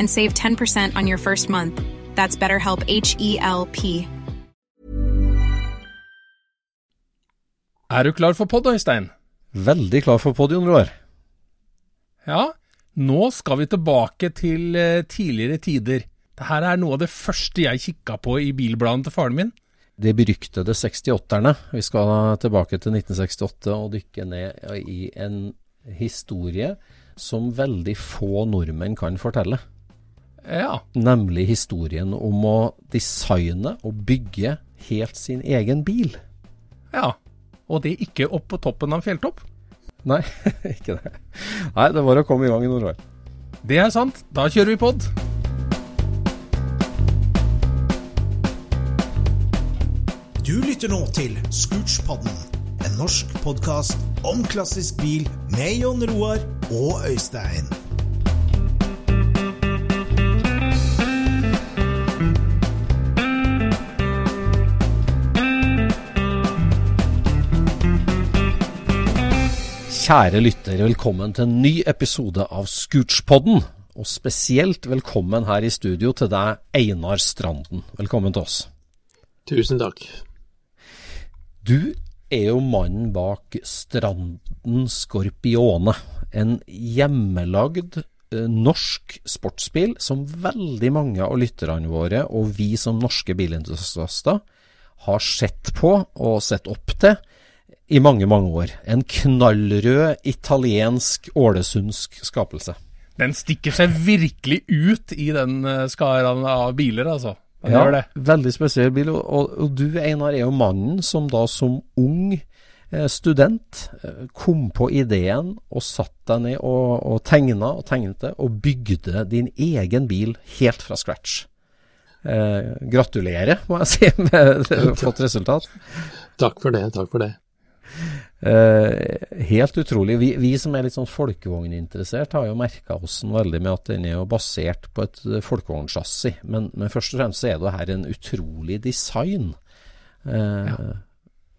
and save 10% on your first month. That's BetterHelp H E L P. Er du klar for podd, Øystein? Veldig klar for podium, Roar. Ja, nå skal vi tilbake til eh, tidligere tider. Dette er noe av det første jeg kikka på i bilbladet til faren min. De beryktede 68-erne. Vi skal tilbake til 1968 og dykke ned i en historie som veldig få nordmenn kan fortelle. Ja, Nemlig historien om å designe og bygge helt sin egen bil. ja. Og det ikke opp på toppen av en fjelltopp. Nei, ikke det. Nei, det var å komme i gang i Nordvær. Det er sant. Da kjører vi pod. Du lytter nå til Scootspodden, en norsk podkast om klassisk bil med Jon Roar og Øystein. Kjære lytter, velkommen til en ny episode av Scootspodden. Og spesielt velkommen her i studio til deg, Einar Stranden. Velkommen til oss. Tusen takk. Du er jo mannen bak Stranden Skorpione. En hjemmelagd eh, norsk sportsbil som veldig mange av lytterne våre og vi som norske bilentusiaster har sett på og sett opp til i mange, mange år. En knallrød italiensk ålesundsk skapelse. Den stikker seg virkelig ut i den eh, skaraen av biler, altså. Den Ja, det. veldig spesiell bil. Og, og, du, Einar, er jo mannen som da som ung eh, student eh, kom på ideen og satt deg ned og, og tegna og tegnet og bygde din egen bil helt fra scratch. Eh, gratulerer, må jeg si, med flott resultat. Takk for det. Takk for det. Eh, helt utrolig. Vi, vi som er litt sånn folkevogninteressert, har jo merka oss den veldig med at den er jo basert på et folkevognsjassi. Men, men først og fremst så er det her en utrolig design. Eh, ja.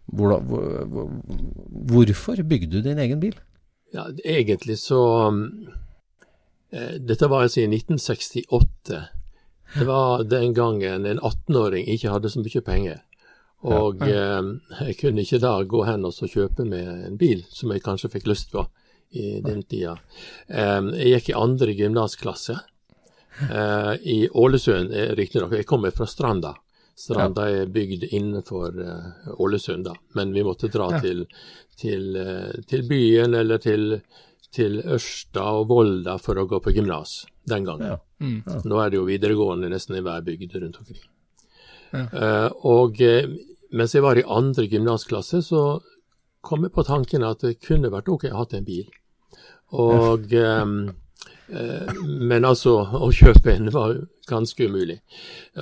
hvor, hvor, hvorfor bygde du din egen bil? Ja, egentlig så um, eh, Dette var altså i 1968. Det var den gangen en 18-åring ikke hadde så mye penger. Og eh, jeg kunne ikke da gå hen og så kjøpe meg en bil, som jeg kanskje fikk lyst på i den tida. Eh, jeg gikk i andre gymnasklasse eh, i Ålesund, eh, riktignok. Jeg kommer fra Stranda. Stranda er bygd innenfor eh, Ålesund, da. Men vi måtte dra til, til, eh, til byen eller til, til Ørsta og Volda for å gå på gymnas den gangen. Ja. Nå er det jo videregående nesten i hver bygd rundt omkring. Eh, og mens jeg var i andre gymnasklasse, så kom jeg på tanken at det kunne vært ok å ha en bil. Og eh, eh, Men altså, å kjøpe en var ganske umulig.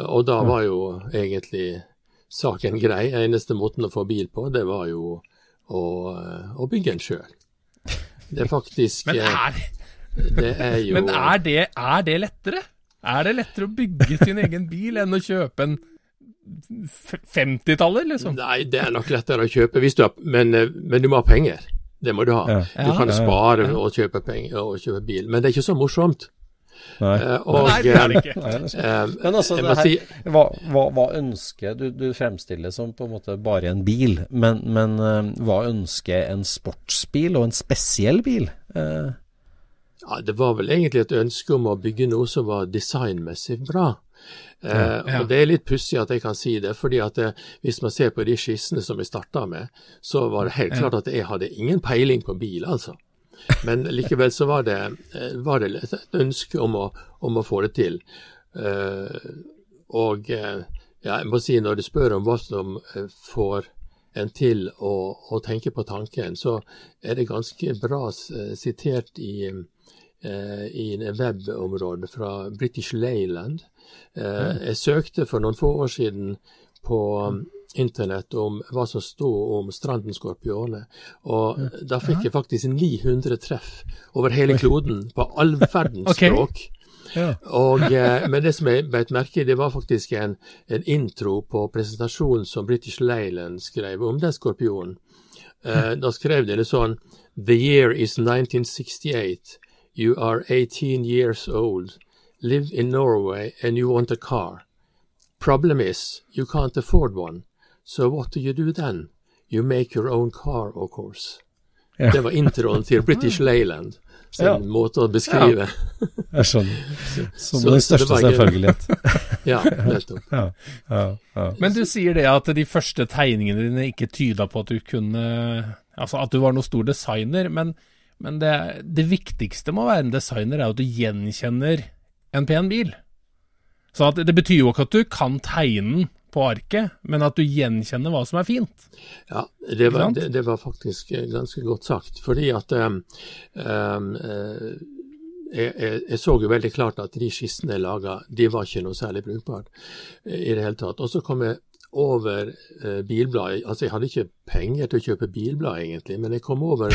Og da var jo egentlig saken grei. Eneste måten å få bil på, det var jo å, å bygge en sjøl. Det er faktisk Men eh, er, Det er jo men er, det, er det lettere? Er det lettere å bygge sin egen bil enn å kjøpe en 50-tallet, liksom? Nei, det er nok lettere å kjøpe, hvis du har, men, eh, men du må ha penger. Det må du ha. Ja. Du kan Ja, ja, spare og kjøpe penger og kjøpe bil, men det er ikke så morsomt. Nei. Eh, og, Nei, det er det ikke. Eh, Men altså, det her, si- hva, hva, hva ønsker du, du fremstiller som på en måte bare en bil, men, men hva ønsker en sportsbil og en spesiell bil? Eh, Ja, det var vel egentlig et ønske om å bygge noe som var designmessig bra. Ja, Ja. Og Det er litt pussig at jeg kan si det, fordi at eh, hvis man ser på de skissene som jeg starta med, så var det helt klart at jeg hadde ingen peiling på bil, altså. Men likevel så var det, eh, var det et ønske om å, om å få det til. Eh, og eh, ja, jeg må si når du spør om hva som eh, får en til å, å tenke på tanken, så er det ganske bra eh, sitert i, eh, i en webområde fra British Leyland. Eh, jeg søkte for noen få år siden på um, internett om hva som stod om Stranden Skorpione, og da fikk jeg faktisk 900 treff over hele kloden på all verdens okay. språk. Ja. Og, eh, men det som jeg beit merke i, det var faktisk en, en intro på presentasjonen som British Leyland skrev om den skorpionen. Eh, da skrev de det sånn The year is 1968. You are 18 years old. Live in Norway and you want a car. Problem is, you can't afford one. So what do you do then? You make your own car, of course. Ja. Det var introen til British Leyland sin Ja. måte å beskrive. Jeg skjønner. Som Så- den største var selvfølgelighet. Ja, nettopp. Ja, ja, ja. Men du sier det at de første tegningene dine ikke tyda på at du kunne Altså at du var noen stor designer, men, men det, det viktigste med å være en designer er at du gjenkjenner en pen bil. Så det betyr jo ikke at du kan tegne den på arket, men at du gjenkjenner hva som er fint. Ja, det var, det, det var faktisk eh, ganske godt sagt. Fordi at um, um, jeg, jeg, jeg så jo veldig klart at de skissene jeg laga, de var ikke noe særlig brukbart i det hele tatt. Og så kom jeg over eh, bilblad. Altså, jeg hadde ikke penger til å kjøpe bilblad, egentlig, men jeg kom over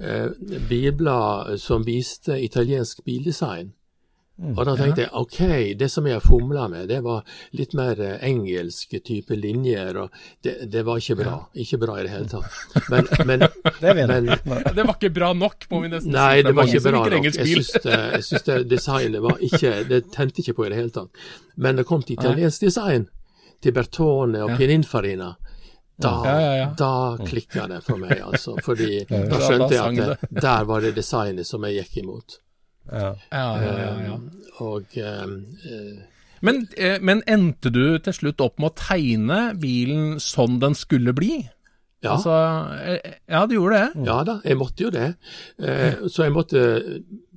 eh, bilblad som viste italiensk bildesign. Og da tenkte jeg ok, det som jeg fomla med, det var litt mer eh, engelske type linjer, og det, det var ikke bra. Ikke bra i det hele tatt. Men, men, Det men Det var ikke bra nok, må vi nesten Nei, si. det var ikke bra nok. Jeg syns det, jeg syns det designet var ikke Det tente ikke på i det hele tatt. Men det kom til italiensk design, til Bertone og Pininfarina. Da, Ja, ja, ja. da klikka det for meg, altså. Fordi da skjønte jeg at det, der var det designet som jeg gikk imot. Ja. Ja, ja, ja, ja. Og eh, eh, Men, eh, men endte du til slutt opp med å tegne bilen sånn den skulle bli? Ja. Altså, eh, ja, du gjorde det. Ja da, jeg måtte jo det. Eh, så jeg måtte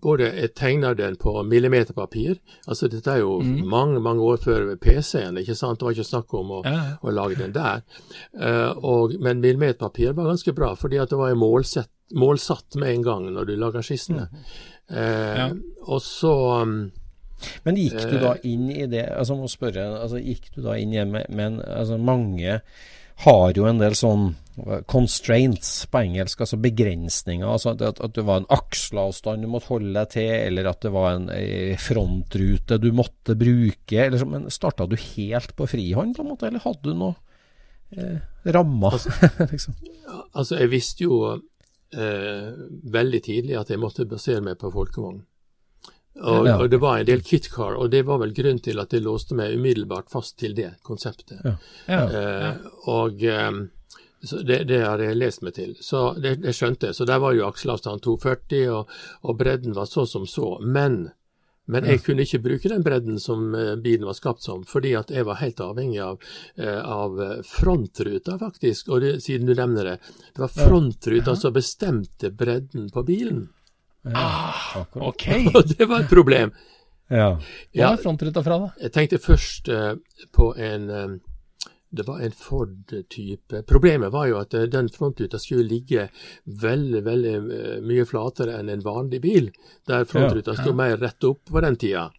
både Jeg tegna den på millimeterpapir. Altså dette er jo mange, mange år før PC-en, ikke sant. Det var ikke snakk om å, Ja, å lage den der. Eh, og, men millimeterpapir var ganske bra, fordi at det var målsett, målsatt med en gang når du lager skissene. Eh, Ja. Og så um, Men gikk du da inn i det altså må spørre, altså gikk du da inn hjemme, med, men altså mange har jo en del sånn constraints på engelsk, altså begrensninger. altså At, at det var en aksleavstand du måtte holde deg til, eller at det var en eh, frontrute du måtte bruke. Eller, så- men starta du helt på frihånd, på en måte, eller hadde du noe eh, rammer? liksom? Altså, jeg visste jo eh, veldig tidlig at jeg måtte basere meg på folkevogn. Og, Ja. og det var en del kitcar, og det var vel grunnen til at jeg låste meg umiddelbart fast til det konseptet. Ja. Ja. Eh, og um, så det, det har jeg lest meg til. Så det, det skjønte jeg. Så der var jo akselavstand 240, og, og bredden var så som så. Men, men jeg kunne ikke bruke den bredden som eh, bilen var skapt som, fordi at jeg var helt avhengig av, eh, av frontruta, faktisk. Og det, siden du nevner det, det var frontruta som bestemte bredden på bilen. Ok. Det var et problem. Ja. Hva er frontruta fra, da? Jeg tenkte først uh, på en um, Det var en Ford-type. Problemet var jo at eh, den frontruta skulle ligge veldig, veldig mye flatere enn en vanlig bil, der frontruta sto mer rett opp på den tida.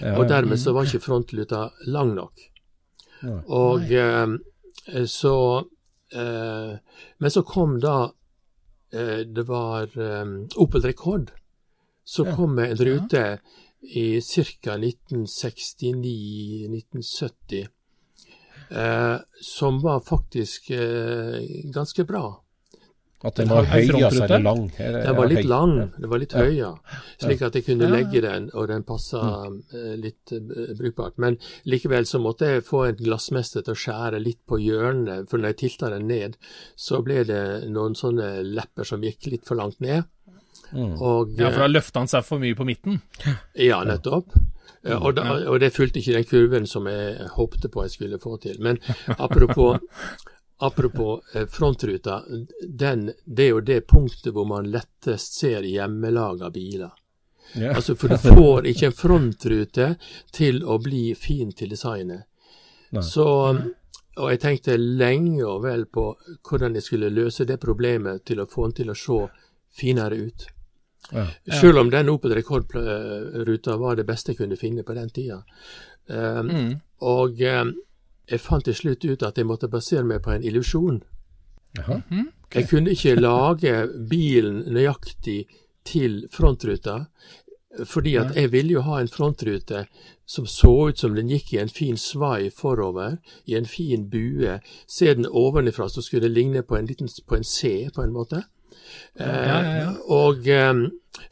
Ja, Og dermed så var ikke frontruta lang nok. Ja. Og eh, så eh, Men så kom da Det var eh, Opel Rekord. Så Ja. kom med en rute i ca. 1969-1970. eh, som var faktisk eh, ganske bra. At den var høy, altså, eller lang? Eller, Den var litt høy. lang, den var litt høy, ja. Slik at jeg kunne legge den, og den passa eh, litt eh, brukbart. Men likevel så måtte jeg få en glassmester til å skjære litt på hjørnet, for når jeg tilta den ned, så ble det noen sånne lepper som gikk litt for langt ned. Og, Ja, for eh, da løfta han seg for mye på midten. ja, nettopp. Eh, Og, da, og det fulgte ikke den kurven som jeg håpte på jeg skulle få til. Men apropos, apropos eh, frontruta, den, det er jo det punktet hvor man lettest ser hjemmelaga biler. Yeah. Altså, for du får ikke en frontrute til å bli fin til designet. Nei. Så, og jeg tenkte lenge og vel på hvordan jeg skulle løse det problemet til å få den til å se finere ut. Ja. Selv om den Opel Rekord-ruta var det beste jeg kunne finne på den tida. Um, Mm. Og um, jeg fant til slutt ut at jeg måtte basere meg på en illusjon. Okay. Jeg kunne ikke lage bilen nøyaktig til frontruta, fordi at jeg ville jo ha en frontrute som så ut som den gikk i en fin svai forover, i en fin bue. Se den ovenifra, så skulle det ligne på en, liten, på en C, på en måte. ja, ja. Eh, og eh,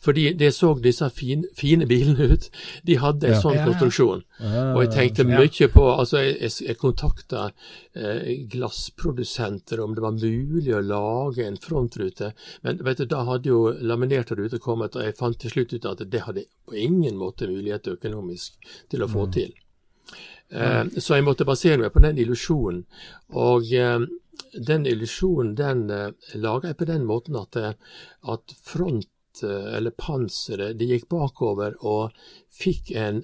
fordi det så disse fin, fine bilene ut. De hadde en Ja. sånn Ja, ja. konstruksjon. Ah, Og jeg tenkte mye på altså Jeg, jeg, kontakta eh, glassprodusenter om det var mulig å lage en frontrute. Men vet du, da hadde jo laminerte ruter kommet, og jeg fant til slutt ut at det hadde på ingen måte mulighet økonomisk til å få til. Eh, så jeg måtte basere meg på den illusjonen. Og eh, den illusjonen den eh, laga jeg på den måten at, eh, at front, eller panseret, de gikk bakover og fikk en,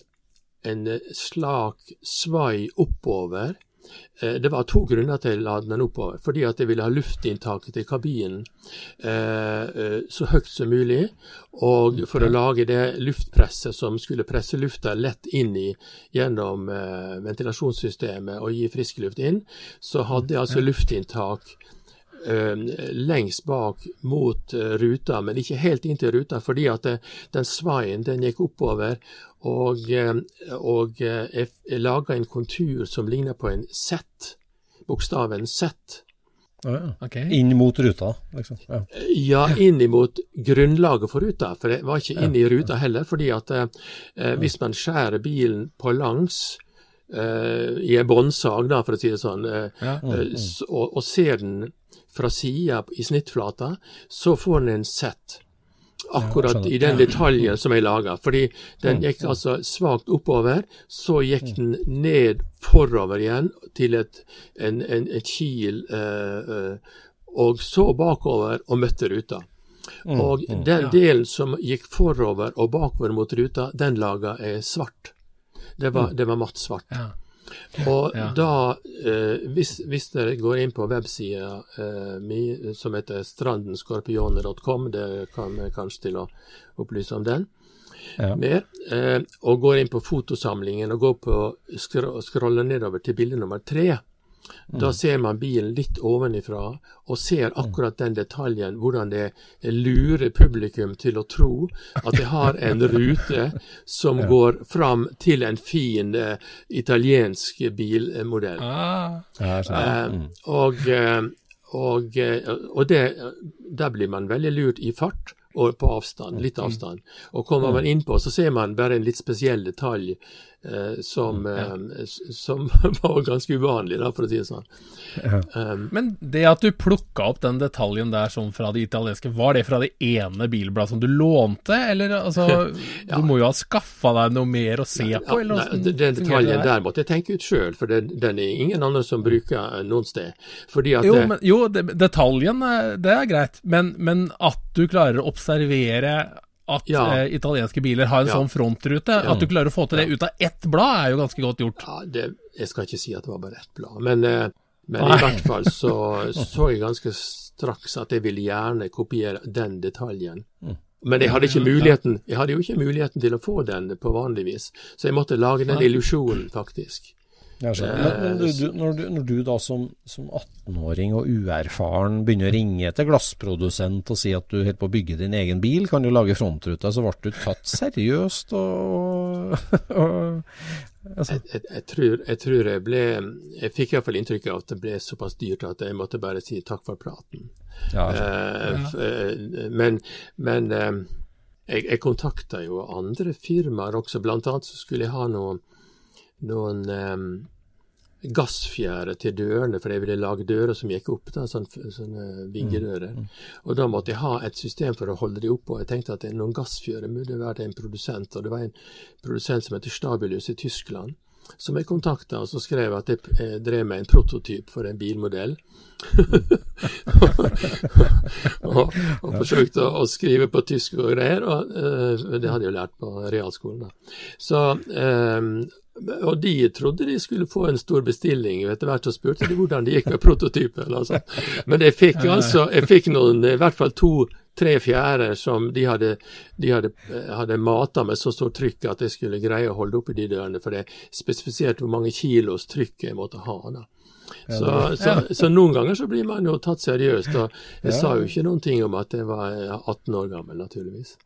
en eh, slak svai oppover. Eh, Det var to grunner til jeg la den oppover. Fordi at jeg ville ha luftinntaket til kabinen eh, eh, så høyt som mulig, og for å lage det luftpresset som skulle presse lufta lett inn i gjennom eh, ventilasjonssystemet og gi frisk luft inn, så hadde jeg altså luftinntak eh, lengst bak mot eh, ruta, men ikke helt inntil ruta, fordi at eh, den svaien den gikk oppover, og, eh, og eh, jeg, laga en kontur som ligner på en Z, bokstaven Z. Ah, ja. Ok. Inn mot ruta, liksom. Ja. Ja, inn imot grunnlaget for ruta, for det var ikke inn i ruta heller, fordi at eh, hvis man skjærer bilen på langs eh, i en båndsag, for å si det sånn, eh, Ja. mm. s- og, og ser den fra sida i snittflata, så får den en Z. Akkurat i den detaljen som jeg laga. Fordi den gikk altså svakt oppover, så gikk den ned forover igjen til et, en, en, et kil, eh, eh, og så bakover og møtte ruta. Og den delen som gikk forover og bakover mot ruta, den laga jeg svart. Det var, det var matt svart. Og Ja. da, eh, hvis, hvis dere går inn på websida eh, mi som heter strandenskorpioner.com, det kommer kanskje til å opplyse om den Ja. mer, eh, og går inn på fotosamlingen og går på skro scroller nedover til bilde nummer tre, da ser man bilen litt ovenifra og ser akkurat den detaljen, hvordan det lurer publikum til å tro at det har en rute som går fram til en fin uh, italiensk bilmodell. Ah. Eh, og, eh, og, og det, der blir man veldig lurt i fart og på avstand, litt avstand. Og kommer man innpå, så ser man bare en litt spesiell detalj som, eh, som var ganske uvanlig, da, for å si det sånn. Um, Men det at du plukka opp den detaljen der sånn fra det italienske, var det fra det ene bilbladet som du lånte, eller altså Du må jo ha skaffa deg noe mer å se ja, på, eller åssen den den detaljen det der måtte jeg tenke ut sjøl, for den, den er ingen andre som bruker eh, noen sted. Fordi at Jo, eh, men, jo detaljen, eh, det er greit, men, men at du klarer å observere at Ja. eh, italienske biler har en Ja. sånn frontrute, at du klarer å få til det ut av ett blad, er jo ganske godt gjort. Ja, det, jeg skal ikke si at det var bare ett blad, men, eh, men i hvert fall så så jeg ganske straks at jeg ville gjerne kopiere den detaljen. Men jeg hadde ikke muligheten jeg hadde jo ikke muligheten til å få den på vanlig vis, så jeg måtte lage den illusjonen, faktisk. Jeg skjønner. Men, men du, du, når, du, når du da som, som 18-åring og uerfaren begynner å ringe til glassprodusent og si at du holder på å bygge din egen bil, kan du lage frontruta, så ble du tatt seriøst og, og Altså. Jeg, jeg, jeg, tror, jeg tror jeg ble Jeg fikk iallfall inntrykk av at det ble såpass dyrt at jeg måtte bare si takk for praten. Ja, Eh, f- eh, men men eh, jeg, jeg kontakta jo andre firmaer også, annet så skulle jeg ha noen, noen um, gassfjære til dørene, for jeg ville lage dører som gikk opp, da, sånn, sånne viggedører. Og da måtte jeg ha et system for å holde de oppe, og jeg tenkte at noen gassfjære burde være en produsent, og det var en produsent som heter Stabilius i Tyskland, som jeg kontakta, og så skrev jeg at jeg eh, drev med en prototyp for en bilmodell. og, og forsøkte å, å skrive på tysk og greier, og uh, det hadde jeg jo lært på realskolen. da. Så eh, og de trodde de skulle få en stor bestilling, og etter hvert så spurte de hvordan det gikk med prototypen. Altså. Men jeg fikk altså, jeg fikk noen, i hvert fall to-tre fjærer som de hadde, de hadde, eh, hadde mata med så stort trykk at jeg skulle greie å holde oppe de dørene, for det spesifiserte hvor mange kilos trykk jeg måtte ha. da. Så, så, så noen ganger så blir man jo tatt seriøst, og jeg sa jo ikke noen ting om at jeg var eh, 18 år gammel, naturligvis.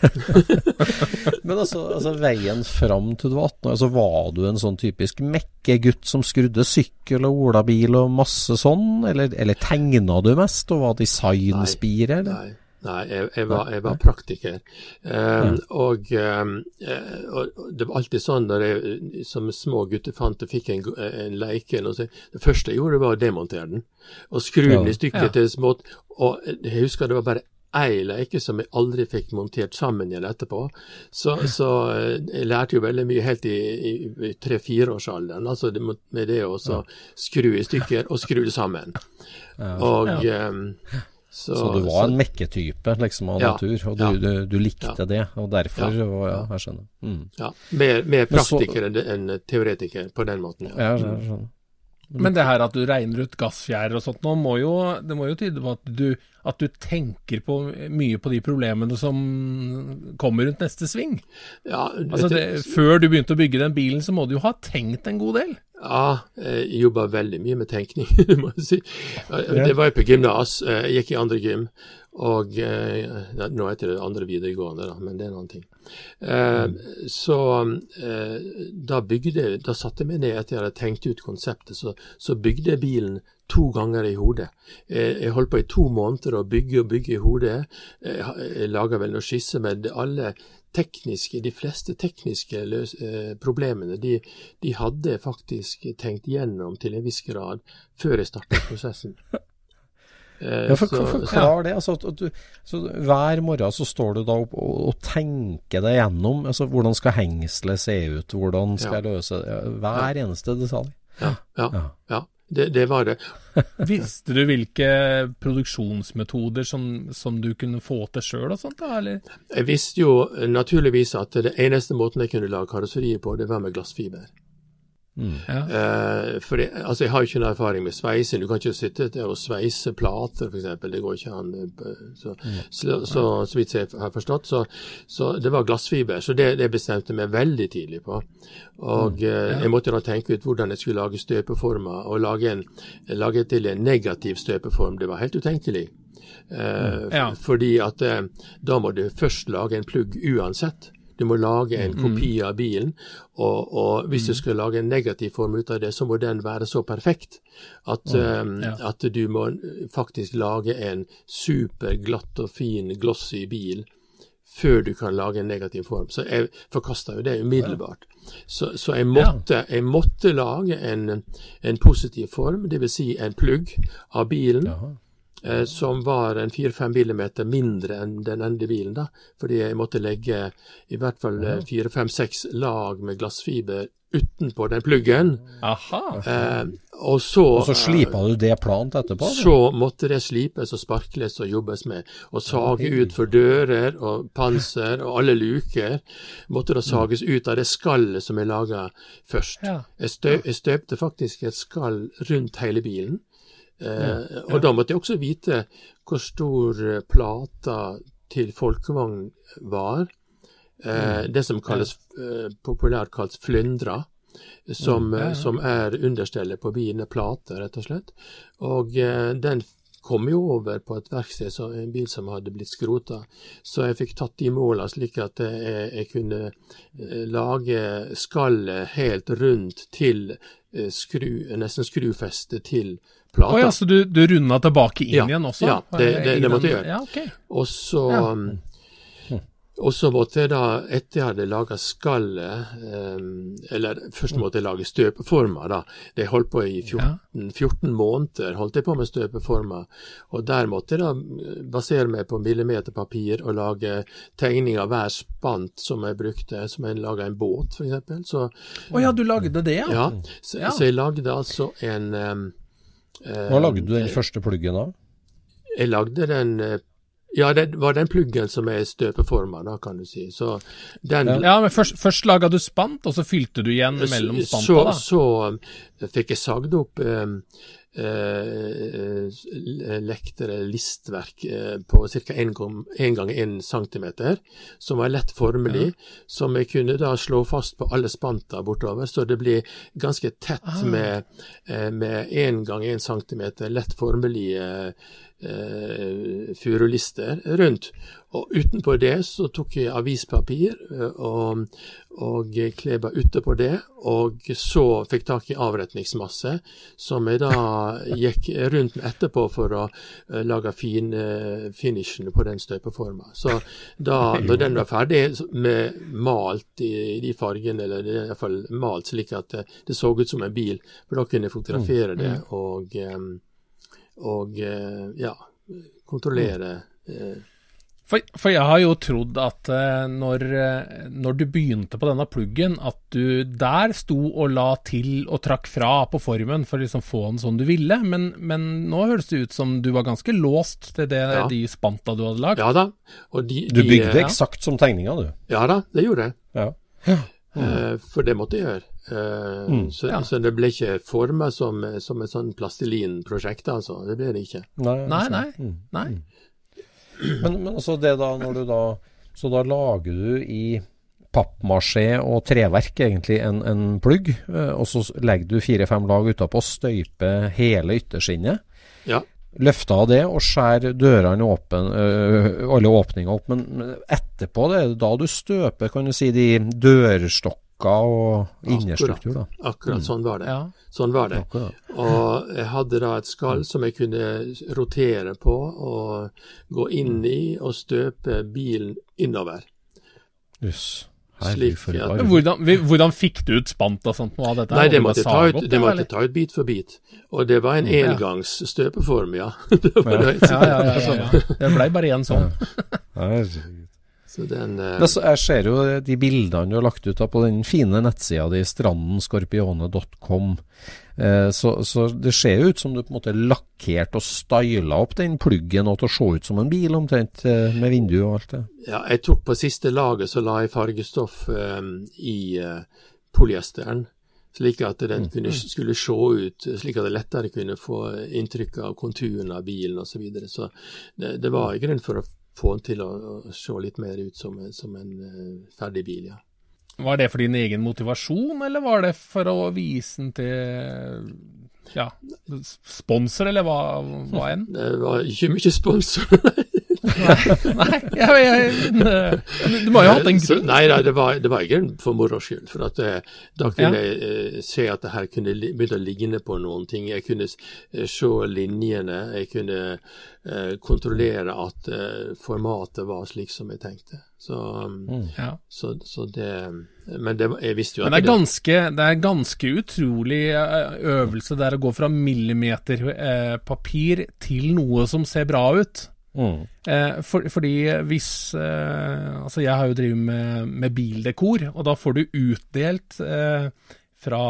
Men altså, altså veien fram til du var 18 år, altså var du en sånn typisk mekkegutt som skrudde sykkel og olabil og masse sånn, eller, eller tegna du mest og var designspire, eller? Nei, nei jeg, jeg, var, jeg var praktiker. Um, og, um, eh, og og det var alltid sånn når jeg som små guttefante fikk en, go- en leike eller noe sånt, Det første jeg gjorde, var å demontere den. Og skru den i stykker Ja. til smått. Og jeg husker det var bare ei leke som jeg aldri fikk montert sammen igjen etterpå. Så, så eh, jeg lærte jo veldig mye helt i, i, tre-fireårsalderen. Altså det, med det å så skru i stykker og skru det sammen. Og um, så, Så du var en mekketype liksom av Ja, natur, og du, ja. du, du likte Ja. det, og derfor Ja, var, ja, ja. jeg skjønner. Mm. Ja, mer, mer praktiker enn teoretiker på den måten. Ja, Ja. jeg skjønner. Men det her at du regner ut gassfjærer og sånt nå, må jo, det må jo tyde på at du, at du tenker på, mye på de problemene som kommer rundt neste sving. Ja, Altså det, før du begynte å bygge den bilen, så må du jo ha tenkt en god del. Ja, jeg jobba veldig mye med tenkning, må jeg si. Det var jo på gymnas. Jeg gikk i andre gym. Og eh, ja, Nå heter det andre videregående, da, men det er en annen ting. Eh, Så eh, da bygde Da satte jeg meg ned etter jeg hadde tenkt ut konseptet, så, så bygde jeg bilen to ganger i hodet. Jeg, Jeg holdt på i to måneder å bygge og bygge i hodet. Jeg, ha- jeg laga vel noen skisser, men alle tekniske, de fleste tekniske løs, eh, problemene, de, de hadde jeg faktisk tenkt gjennom til en viss grad før jeg startet prosessen. Eh, Ja, for, så- forklar ja. det. Altså, at du, så hver morgen så står du da opp og, og tenker deg gjennom altså, hvordan skal hengselet se ut, hvordan skal jeg løse det. Ja, Hver eneste detalj. Ja, ja, Ja. ja det, det var det. Visste du hvilke produksjonsmetoder som, som du kunne få til sjøl og sånt, da, eller? Jeg visste jo naturligvis at det eneste måten jeg kunne lage karosserier på, det var med glassfiber. Ja. Eh, for det, altså Jeg har jo ikke noen erfaring med sveising. Du kan ikke sitte der og sveise plater, f.eks. Det går ikke an. eh, Så, så, så, så vidt jeg har forstått. Så, så det var glassfiber. Så det, det bestemte jeg meg veldig tidlig på. Og eh, jeg måtte da tenke ut hvordan jeg skulle lage støpeformer. Og lage, en, lage til en negativ støpeform. Det var helt utenkelig. Eh, Ja. Fordi at eh, da må du først lage en plugg uansett. Du må lage en kopi av bilen, og, og hvis du skal lage en negativ form ut av det, så må den være så perfekt at, um, at du må faktisk lage en superglatt og fin, glossy bil før du kan lage en negativ form. Så jeg forkasta jo det umiddelbart. Så, så jeg, måtte, jeg måtte lage en, en positiv form, dvs. Si en plugg av bilen eh, som var en 4-5 millimeter mindre enn den endelige bilen. da, Fordi jeg måtte legge i hvert fall 4-5-6 lag med glassfiber utenpå den pluggen. Aha. Eh, og så, Og så slipa du det plant etterpå? eller? så måtte det slipes og sparkles og jobbes med. Og sage ut for dører og panser og alle luker. Måtte da sages ut av det skallet som jeg laga først. Jeg, stø, jeg støpte faktisk et skall rundt hele bilen. Eh, og da måtte jeg også vite hvor stor eh, plata til folkevogn var. Eh, det som kalles eh, populært kalles flyndra. Som, eh, som er understellet på bilen, er plate, rett og slett. Og eh, den kom jo over på et verksted, så en bil som hadde blitt skrota. Så jeg fikk tatt de måla slik at jeg, jeg kunne lage skallet helt rundt til skru, nesten skrufeste til plata. Å ja, så du, du runda tilbake inn Ja, igjen også? ja, det- det- det måtte jeg gjøre. Ja, okay. Og så Ja. um, og så måtte jeg da, etter jeg hadde laga skallet um, Eller først måtte jeg lage støpeformer, da. Det holdt på i 14, 14 måneder holdt jeg på med støpeformer. Og der måtte jeg da uh, basere meg på millimeterpapir og lage tegning av hver spant som jeg brukte, som jeg laga en båt, f.eks. Å oh, ja, du lagde det, ja? ja, så, Ja. så jeg lagde altså en Hva lagde du den eh, første pluggen av? Jeg lagde den eh, Ja, det var den pluggen som er støpeforma, da, kan du si. Så den Ja, men først, først laga du spant, og så fylte du igjen mellom spanta, da? så så fikk jeg sagd opp eh, eller listverk eh, på ca. 1 gang 1 cm, som var lett formelig, som jeg kunne da slå fast på alle spanta bortover, så det blir ganske tett Ah. med, eh, med 1 gang 1 cm lett formelige eh, furulister rundt. Og utenpå det så tok jeg avispapir eh, og, og kleba utapå det, og så fikk tak i avretningsmasse, som jeg da gikk rundt med etterpå for å eh, lage fin eh, finishen på den støpeforma. Så da når den var ferdig med malt i, de fargene, eller i hvert fall malt slik at det, så ut som en bil, for da kunne jeg fotografere det og eh, og eh, ja, kontrollere eh, For, for jeg har jo trodd at eh, når, når du begynte på denne pluggen, at du der sto og la til og trakk fra på formen for å liksom få den sånn du ville, men, men nå høres det ut som du var ganske låst til det, Ja. de spanta du hadde lagd. Ja da. Og de, Du bygde ja. eksakt som tegninga, du. Ja da, det gjorde jeg. Ja. Eh, for det måtte jeg gjøre. Mm, så, Ja. så det ble ikke forma som, som et sånn plastelinprosjekt, altså. Det ble det ikke. Nei, Nei, nei. nei. Men, men altså det da, når du da Så da lager du i pappmasjé og treverk egentlig en, en plugg, eh, og så legger du fire-fem lag utapå, støyper hele ytterskinnet. Ja. Løfter av det og skjærer dørene åpen, øh, alle åpninger opp. Men, etterpå, det er da du støper, kan du si, de dørstokker og innerstruktur, da. Akkurat sånn var det. Ja. Sånn var det. Akkurat. Og jeg hadde da et skall som jeg kunne rotere på og gå inn i og støpe bilen innover. Jøss. Slik arv. Hvordan, hvordan fikk du ut spant og sånt noe av dette? Nei, det måtte, jeg ta ut, opp det det, måtte ta ut bit for bit. Og det var en Ja. engangs støpeform, ja. det var. Ja, ja, ja, ja, ja. Det blei bare én sånn. Så den uh... Men så, jeg ser jo de bildene du har lagt ut da på den fine nettsida di, strandenskorpione.com. Eh, så, så det ser jo ut som du på en måte lakkerte og styla opp den pluggen og til å se ut som en bil omtrent, eh, med vindu og alt det. Ja, jeg tok på siste laget, så la jeg fargestoff eh, i polyesteren. Slik at den kunne, skulle se ut, slik at det lettere kunne få inntrykk av konturen av bilen osv. Så, videre. så det, det var i grunn for å få den til å, å se litt mer ut som, som en eh, ferdig bil, ja. Var det for din egen motivasjon, eller var det for å vise den til ja, sponsor, eller hva, hva enn? Det var ikke mye sponsor. Nei, jeg, jeg, du må jo ha hatt en grunn. Nei, nei det, var, det var ikke for moro skyld. For at eh, da kunne Ja. jeg eh, se at det her kunne begynne å ligne på noen ting. Jeg kunne eh, se linjene. Jeg kunne eh, kontrollere at eh, formatet var slik som jeg tenkte. Så, mm. Ja. så, så det Men det, jeg visste jo Men det er ganske, det er ganske utrolig eh, øvelse der å gå fra millimeterpapir eh, til noe som ser bra ut. Mm. Eh, for, fordi hvis eh, Altså, jeg har jo drevet med, med bildekor, og da får du utdelt eh, fra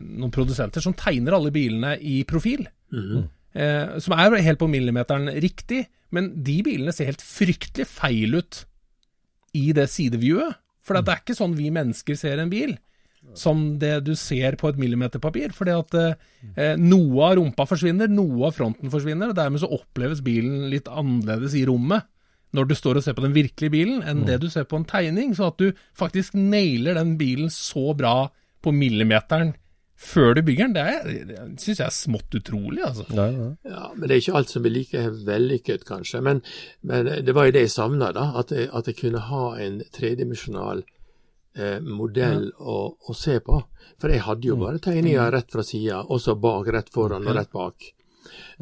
noen produsenter som tegner alle bilene i profil. Mm. eh, som er helt på millimeteren riktig, men de bilene ser helt fryktelig feil ut i det sideviewet. For det er ikke sånn vi mennesker ser en bil. Som det du ser på et millimeterpapir. Fordi at eh, noe av rumpa forsvinner, noe av fronten forsvinner, og dermed så oppleves bilen litt annerledes i rommet når du står og ser på den virkelige bilen, enn det du ser på en tegning. Så at du faktisk nailer den bilen så bra på millimeteren før du bygger den, det, det syns jeg er smått utrolig, altså. Ja, ja. Ja, men det er ikke alt som er like vellykket, kanskje. Men, men det var jo det jeg savna, da. At jeg, at jeg kunne ha en tredimensjonal eh, modell å, å se på. For jeg hadde jo bare tegninger rett fra sida, og så bak, rett foran og rett bak.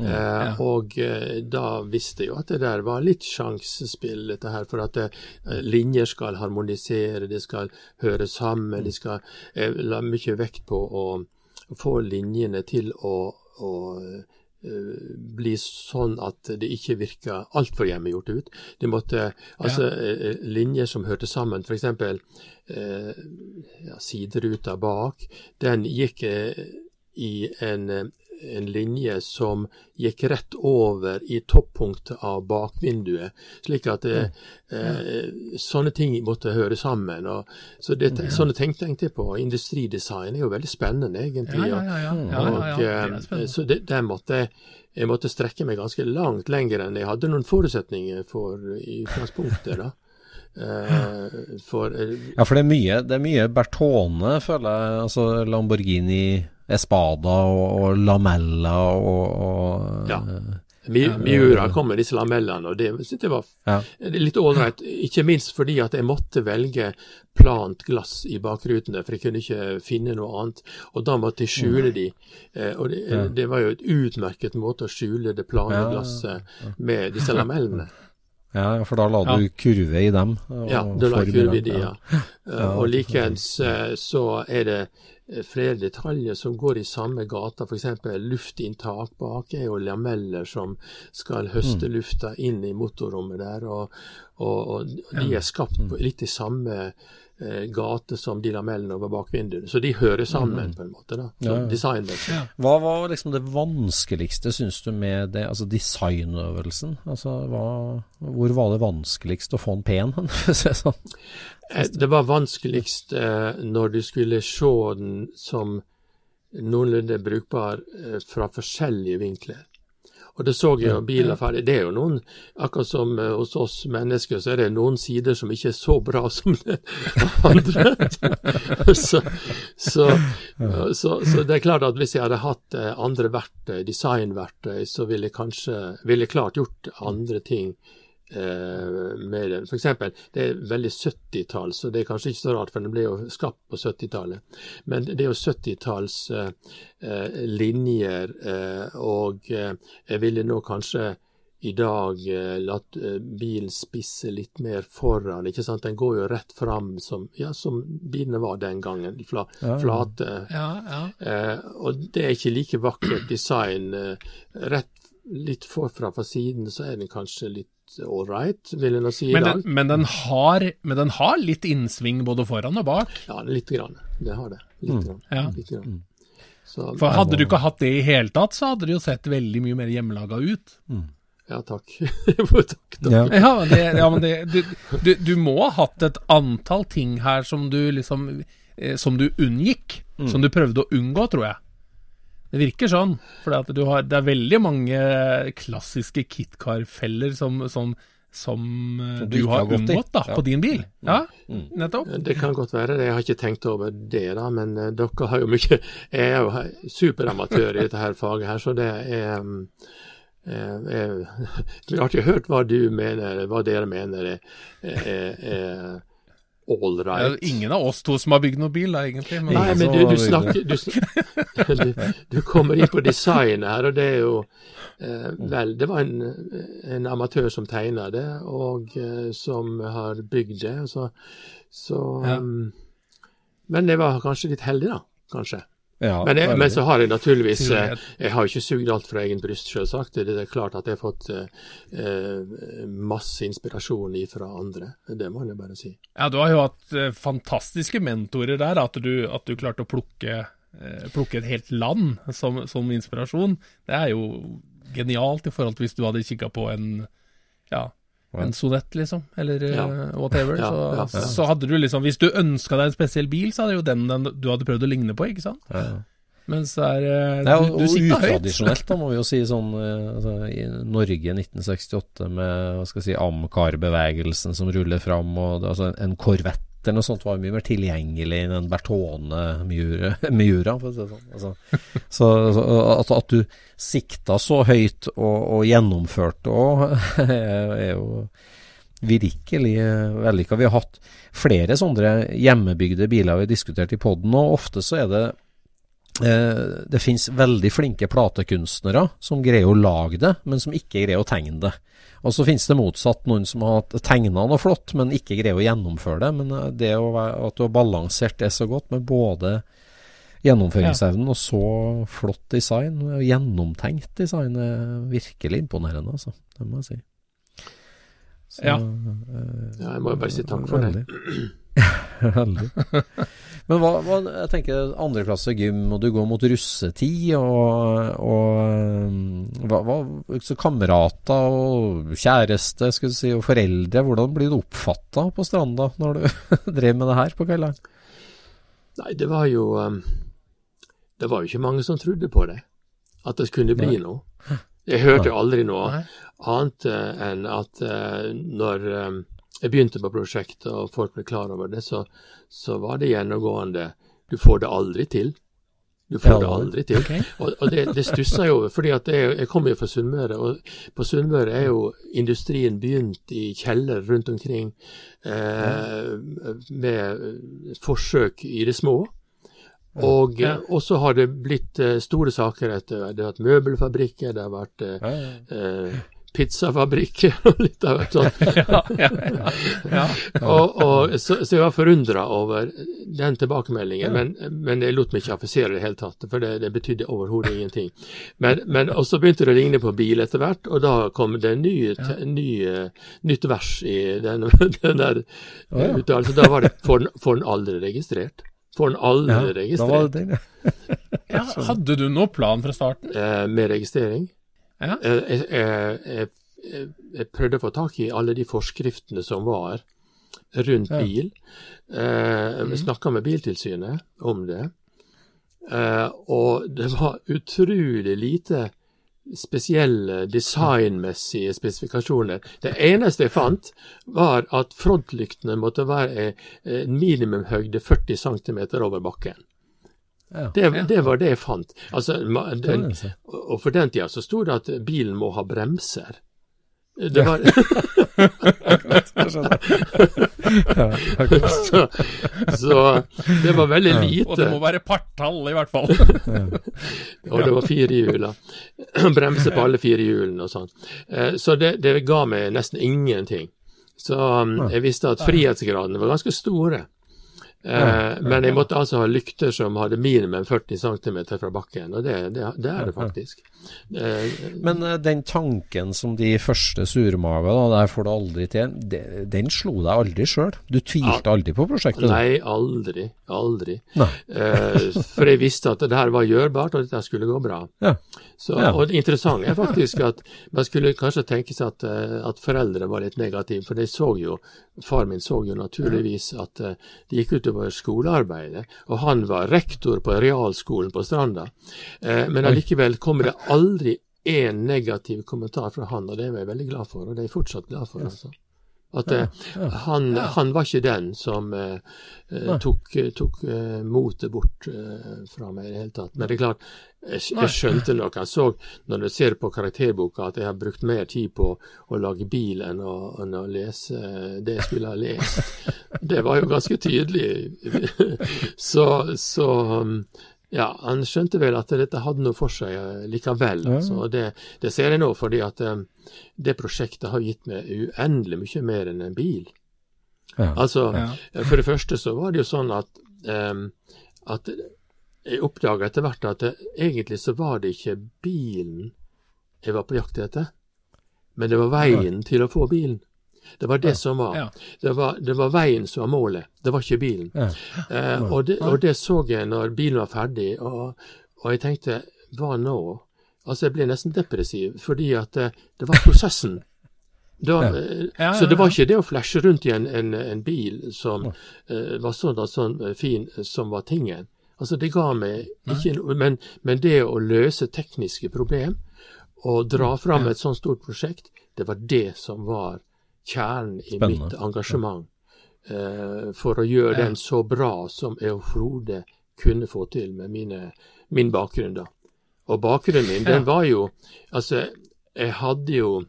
Eh, og eh, da visste jeg jo at det der var litt sjansespill, dette her. For at eh, linjer skal harmonisere, det skal høre sammen. De skal la mye vekt på å få linjene til å, å eh, bli sånn at det ikke virker altfor hjemmegjort ut. Det måtte altså ja. linjer som hørte sammen, f.eks. Eh, ja, sideruta bak, den gikk eh, i en, eh, en linje som gikk rett over i toppunktet av bakvinduet, slik at eh, eh, sånne ting måtte høre sammen. Og, så det, Sånne ting tenkte jeg på. Industridesign er jo veldig spennende, egentlig. Ja, ja, ja. ja. ja, ja, ja. Og, Det eh, spennende. så det, der måtte jeg, jeg måtte strekke meg ganske langt lenger enn jeg hadde noen forutsetninger for i utgangspunktet. da. Eh, for eh, Ja, for det er mye, det er mye Bertone, føler jeg. Altså Lamborghini Espada og, og Lamella og, og Ja. Mi- Miura kom med disse lamellene, og det syntes jeg var Ja. litt ålreit. Ikke minst fordi at jeg måtte velge plant glass i bakrutene, for jeg kunne ikke finne noe annet. Og da måtte jeg skjule de. Eh, og det, Ja. det var jo et utmerket måte å skjule det plane Ja. glasset med disse lamellene. Ja, for da la Ja. du kurve i dem. og Ja, da la jeg kurve i dem. de, ja. Eh, Ja, og det likeens eh, så er det eh, flere detaljer som går i samme gata. F.eks. luftinntak bak er jo lameller som skal høste Mm. lufta inn i motorrommet der. Og, og, og de er skapt Mm. på litt i samme eh, gate som de lamellene over bakvinduene. Så de hører sammen, på en måte. da, Mm. Ja, ja. designmessig. Ja. Hva var liksom det vanskeligste, syns du, med det, altså designøvelsen? Altså, hva, hvor var det vanskeligst å få en pen? sånn? Eh, Det var vanskeligst eh, når du skulle se den som noenlunde brukbar eh, fra forskjellige vinkler. Og det så jeg jo biler ferdig. Det er jo noen, akkurat som eh, hos oss mennesker, så er det noen sider som ikke er så bra som det andre. så, så, så, så det er klart at hvis jeg hadde hatt eh, andre verktøy, designverktøy, så ville jeg kanskje ville klart gjort andre ting med den. For eksempel, det er veldig 70-tall, så det er kanskje ikke så rart, for den ble jo skapt på 70-tallet. Men det er jo 70-talls eh, eh, linjer, eh, og eh, jeg ville nå kanskje i dag eh, latt eh, bilen spisse litt mer foran, ikke sant. Den går jo rett fram som, ja, som bilene var den gangen, fla, flate. Ja, ja. Eh, og det er ikke like vakkert design. Eh, rett litt forfra fra siden, så er den kanskje litt ålreit, vil jeg nå si i Men, dag. den, men, den har, men den har litt innsving både foran og bak. Ja, litt grann. Det har det. Litt grann. Ja. Litt grann. Så, For hadde du ikke hatt det i hele tatt, så hadde det jo sett veldig mye mer hjemmelaga ut. ja, takk. takk, takk. Ja. Ja, det, ja, men det, du, du, du må ha hatt et antall ting her som du liksom eh, Som du unngikk. Som du prøvde å unngå, tror jeg. Det virker sånn. For det er veldig mange klassiske KitKar-feller som, som, som, Som du, du har har gått unngått da, Ja. på din bil. Ja, nettopp. Det kan godt være, det. jeg har ikke tenkt over det, da, men eh, dere har jo mye Jeg er jo superamatør i dette her faget her, så det er um, eh, eh, Jeg har ikke hørt hva du mener, hva dere mener er, er, er ålreit. er ingen av oss to som har bygd noen bil, da, egentlig. Men, Nei, men du, du snakker du, du, du kommer inn på designet her, og det er jo eh, Vel, det var en, en amatør som tegna det, og eh, som har bygd det. Så, så Ja. um, Men jeg var kanskje litt heldig, da. Kanskje. Ja, Men, jeg, men så har jeg naturligvis eh, jeg. Har ikke sugd alt fra egen bryst, selvsagt. Det er klart at jeg har fått eh, eh, masse inspirasjon fra andre. Det må jeg bare si. Ja, du har jo hatt eh, fantastiske mentorer der, at du, at du klarte å plukke, plukke et helt land som, som inspirasjon. Det er jo genialt i forhold til hvis du hadde kikka på en ja, en sonett, liksom, eller eh, Ja. whatever. Ja, så, ja, ja. så hadde du liksom Hvis du ønska deg en spesiell bil, så hadde jo den, den du hadde prøvd å ligne på, ikke sant? Mens der, er eh, er Du, du sikta høyt. utradisjonelt, da må vi jo si sånn eh, altså, I Norge 1968 med hva skal jeg si, Amcar-bevegelsen som ruller fram, og altså en Corvette eller noe sånt var mye mer tilgjengelig enn en Bertone-Miura, for å si sånn. Altså, så, at, at, du sikta så høyt og, og gjennomførte òg, er jo virkelig vellykka. Vi har hatt flere sånne hjemmebygde biler vi har diskutert i poden, og ofte så er det eh, det finnes veldig flinke platekunstnere som greier å lage det, men som ikke greier å tegne det. Og så finnes det motsatt noen som har tegna noe flott, men ikke greier å gjennomføre det. Men eh, det være, at du har balansert det så godt med både gjennomføringsevnen ja. og så flott design, gjennomtenkt design, er virkelig imponerende, altså. Det må jeg si. Så, ja. Uh, ja. Jeg må jo bare si takk for det. Veldig. Men hva, hva, jeg tenker andreklasse gym, og du går mot russetid, og, og hva, hva, så kamerater og kjæreste skal du si, og foreldre, hvordan blir du oppfatta på stranda når du drev med det her på kveldene? Nei, det var jo um, Det var jo ikke mange som trodde på det, at det kunne bli Nei. noe. Jeg hørte aldri noe Nei. annet enn at uh, når um, jeg begynte på prosjektet og folk ble klar over det, så, så var det gjennomgående du får det aldri til. Du får ja, det aldri til. Okay. Og, og, det, det stusser jeg over, fordi jeg, jeg kommer jo fra Sunnmøre. Og på Sunnmøre er jo industrien begynt i kjeller rundt omkring eh, med forsøk i det små. Og ja. så har det blitt eh, store saker etter Det har vært møbelfabrikker, det har vært eh, eh, pizzafabrikker og litt av hvert sånt. ja, ja, ja, og, og, så, så, jeg var forundra over den tilbakemeldingen, men, men, jeg lot meg ikke affisere det i hele tatt, for det, det betydde overhodet ingenting. Men, men og så begynte det å ligne på bil etter hvert, og da kom det en ny, nye, nytt vers i den, den der oh, uttalelsen. Da var det får den aldri registrert'. Får den aldri registrert. ja, hadde du noen plan fra starten? Eh, med registrering? Ja. Jeg, jeg, jeg, jeg, prøvde å få tak i alle de forskriftene som var rundt ja. bil. Eh, mm. Snakka med Biltilsynet om det. Eh, og det var utrolig lite spesielle designmessige spesifikasjoner. Det eneste jeg fant, var at frontlyktene måtte være en minimumhøyde 40 cm over bakken. Ja, det, ja. det, var det jeg fant. Altså, den, og for den tida så sto det at bilen må ha bremser. Det var så, så, det var veldig lite. Og det må være partall, i hvert fall. og det var fire hjul. Bremse på alle fire hjulene og sånn. Eh, så det, det ga meg nesten ingenting. Så um, jeg visste at frihetsgradene var ganske store. Eh, men jeg måtte altså ha lykter som hadde minimum 40 cm fra bakken, og det, det, det er det faktisk. Eh, men eh, den tanken som de første surmaga, da, der får du aldri til, den slo deg aldri sjøl? Du tvilte aldri på prosjektet? Nei, aldri. Aldri. Eh, for jeg visste at det her var gjørbart, og at dette skulle gå bra. Ja. Så. Og det interessante er faktisk at man skulle kanskje tenke seg at, eh, at foreldre var litt negative, for de så jo, far min så jo naturligvis at uh, det gikk utover skolearbeidet, og han var rektor på realskolen på Stranda. Men allikevel kommer det aldri én negativ kommentar fra han, og det er jeg veldig glad for, og det er jeg fortsatt glad for. altså. At ja, ja, han, ja. han, var ikke den som eh, eh tok, tok eh, motet bort eh, fra meg i det hele tatt. Men det er klart, jeg, jeg skjønte nok. Han så, når du ser på karakterboka, at jeg har brukt mer tid på å lage bil enn å, enn å lese det jeg skulle ha lest. Det var jo ganske tydelig. så, så ja, han skjønte vel at dette hadde noe for seg eh, likevel. Ja. Så det, det, ser jeg nå, fordi at um, det prosjektet har gitt meg uendelig mye mer enn en bil. Ja. Altså, ja. For det første så var det jo sånn at, um, at jeg oppdaga etter hvert at det, egentlig så var det ikke bilen jeg var på jakt etter, men det var veien til å få bilen. Det var det som var. Det var, det var veien som var målet, det var ikke bilen. Eh, og, det, og, det, så jeg når bilen var ferdig, og, og, jeg tenkte hva nå? Altså Jeg ble nesten depressiv, fordi at det, eh, det var prosessen. Da, ja. Så det var ikke det å flashe rundt i en, en, en bil som uh, var sånn, sånn fin, som var tingen. Altså Det ga meg ikke noe men, men, det å løse tekniske problem og dra fram et sånt stort prosjekt, det var det som var kjernen i Spennende. mitt engasjement. eh, for å gjøre den så bra som jeg overhodet kunne få til med mine, min bakgrunn. da. Og bakgrunnen min, den var jo Altså, jeg hadde jo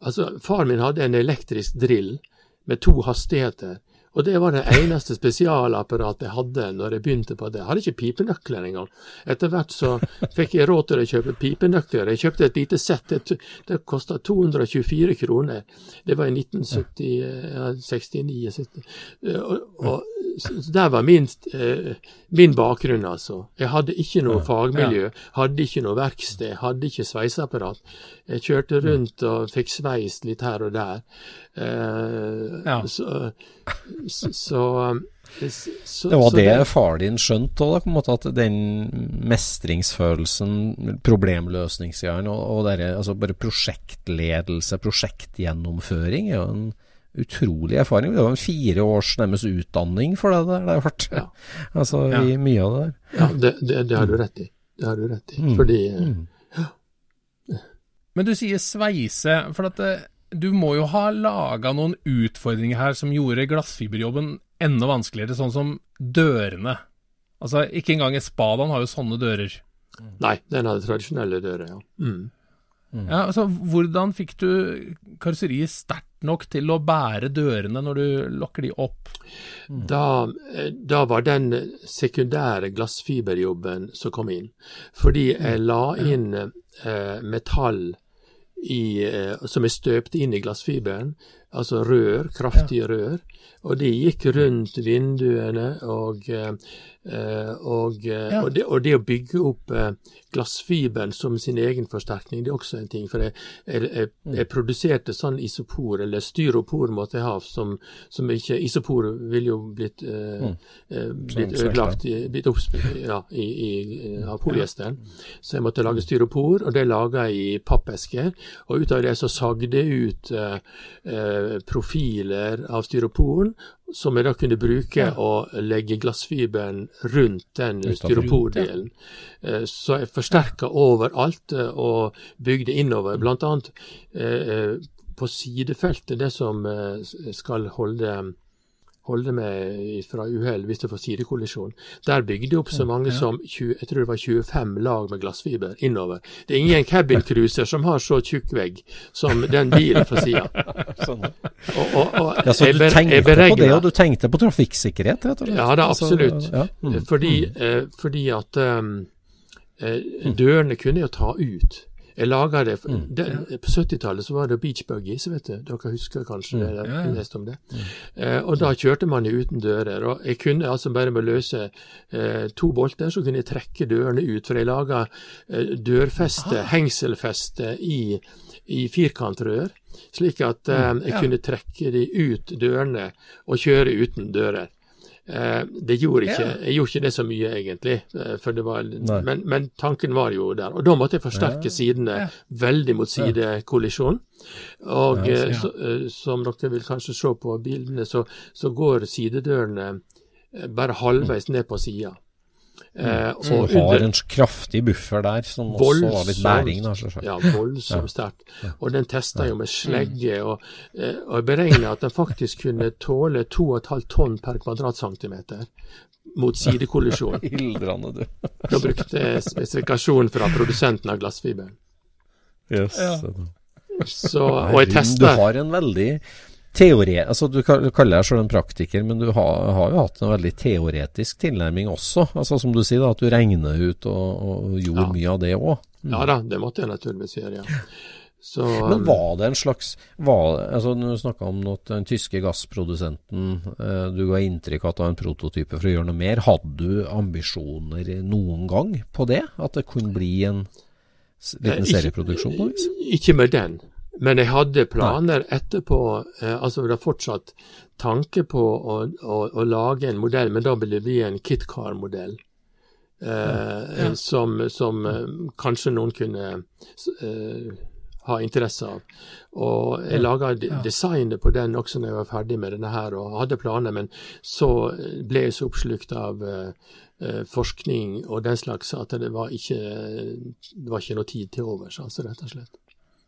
Altså, far min hadde en elektrisk drill med to hastigheter. Og det var det eneste spesialapparatet jeg hadde når jeg begynte på det. Jeg hadde ikke pipenøkler engang. Etter hvert så fikk jeg råd til å kjøpe pipenøkler. Jeg kjøpte et lite sett. Det, det kosta 224 kroner. Det var i 1969. Og, og, der var min, eh, min bakgrunn, altså. Jeg hadde ikke noe fagmiljø, hadde ikke noe verksted, hadde ikke sveiseapparat. Jeg kjørte rundt og fikk sveist litt her og der. Eh, Ja. Så, så, så, så Det var det, det far din skjønte òg, på en måte, at den mestringsfølelsen, problemløsningsgreiene og, og dere, altså bare prosjektledelse, prosjektgjennomføring, er jo en utrolig erfaring. Det var en fire års nærmest utdanning for deg der, det har vært. Ja. altså Ja. i mye av det der. Ja, det, det, det har du rett i. Det har du rett i. Fordi ja. Men du sier sveise, for at eh, du må jo ha laga noen utfordringer her som gjorde glassfiberjobben enda vanskeligere, sånn som dørene. Altså, ikke engang Espadan har jo sånne dører. Nei, den hadde tradisjonelle dører, ja. Mm. Ja, altså, Hvordan fikk du karosseriet sterkt nok til å bære dørene når du lokker de opp? Da, eh, da var den sekundære glassfiberjobben som kom inn. Fordi jeg la inn eh, metall i, eh, som er støpt inn i glassfiberen, altså rør, kraftige rør. Og de gikk rundt vinduene, og, eh, og, eh, Ja. og, det, og det å bygge opp eh, glassfiberen som sin egen forsterkning, det er også en ting. For jeg, jeg, jeg, jeg produserte sånn isopor, eller styropor måtte jeg ha, som, som ikke Isopor ville jo blitt, eh, blitt ødelagt, blitt oppspilt ja, i, i, av polyesteren. Så jeg måtte lage styropor, og det laga jeg i pappesker. Og ut av det så sagde jeg ut eh, profiler av styroporen, som jeg da kunne bruke og legge glassfiberen rundt den styropordelen. Eh, Så jeg forsterka overalt eh, og bygde innover, blant annet eh, på sidefeltet, det som skal holde holde meg fra uhell hvis jeg får sidekollisjon. Der bygde jeg opp så mange som 20, jeg tror det var 25 lag med glassfiber innover. Det er ingen cabincruiser som har så tjukk vegg som den bilen fra sida. Sånn. Og, og, og Ja, så du tenkte på det, og du tenkte på trafikksikkerhet, rett og slett? Ja, det er Altså, absolutt. ja. Mm. Fordi, eh, fordi at um, dørene kunne jo ta ut. Jeg laga det Mm. den, På 70-tallet så var det beach buggies, vet du. Dere husker kanskje det? Ja, ja. Dere lest om det. Eh, og da kjørte man jo uten dører. Og jeg kunne altså bare med å løse eh, to bolter, så kunne jeg trekke dørene ut. For jeg laga eh, dørfeste, hengselfeste, i, i firkantrør. Slik at eh, jeg kunne trekke de ut dørene og kjøre uten dører. Eh, det gjorde ikke, Jeg gjorde ikke det så mye, egentlig. eh, For det var, men, men tanken var jo der. Og da måtte jeg forsterke sidene veldig mot sidekollisjon. Og eh, så, som dere vil kanskje se på bildene, så, så går sidedørene bare halvveis ned på sida. Eh, Så du har under- en kraftig buffer der, som også har litt bæring, da, selvsagt. ja, voldsomt sterkt. Og den testa jo med slegge, og, eh, og jeg beregna at den faktisk kunne tåle 2,5 tonn per kvadratcentimeter mot sidekollisjon. Hildrende, du. Da brukte jeg spesifikasjonen fra produsenten av glassfiberen. Yes. Så, og jeg Du testa har en veldig teori... Altså, du kaller deg selv en praktiker, men du har, har jo hatt en veldig teoretisk tilnærming også. Altså, som du sier, da, at du regner ut og, og gjorde Ja. mye av det òg. Ja da, det måtte jeg naturligvis gjøre, ja. Så, Men var det en slags var, altså du snakka om at den tyske gassprodusenten eh, Du ga inntrykk av at det var en prototype for å gjøre noe mer. Hadde du ambisjoner noen gang på det? At det kunne bli en Eh, liten ikke- serieproduksjon på vis? Ikke med den, men jeg hadde planer etterpå. Eh, altså Det er fortsatt tanke på å, å, å lage en modell, men da vil det bli en KitKar-modell. Eh, Som, som eh, kanskje noen kunne eh, ha interesse av. Og jeg laga ja. designet på den også når jeg var ferdig med denne her, og hadde planer, men så ble jeg så oppslukt av eh, eh, forskning og den slags at det var ikke, det var ikke noe tid til overs, altså, rett og slett.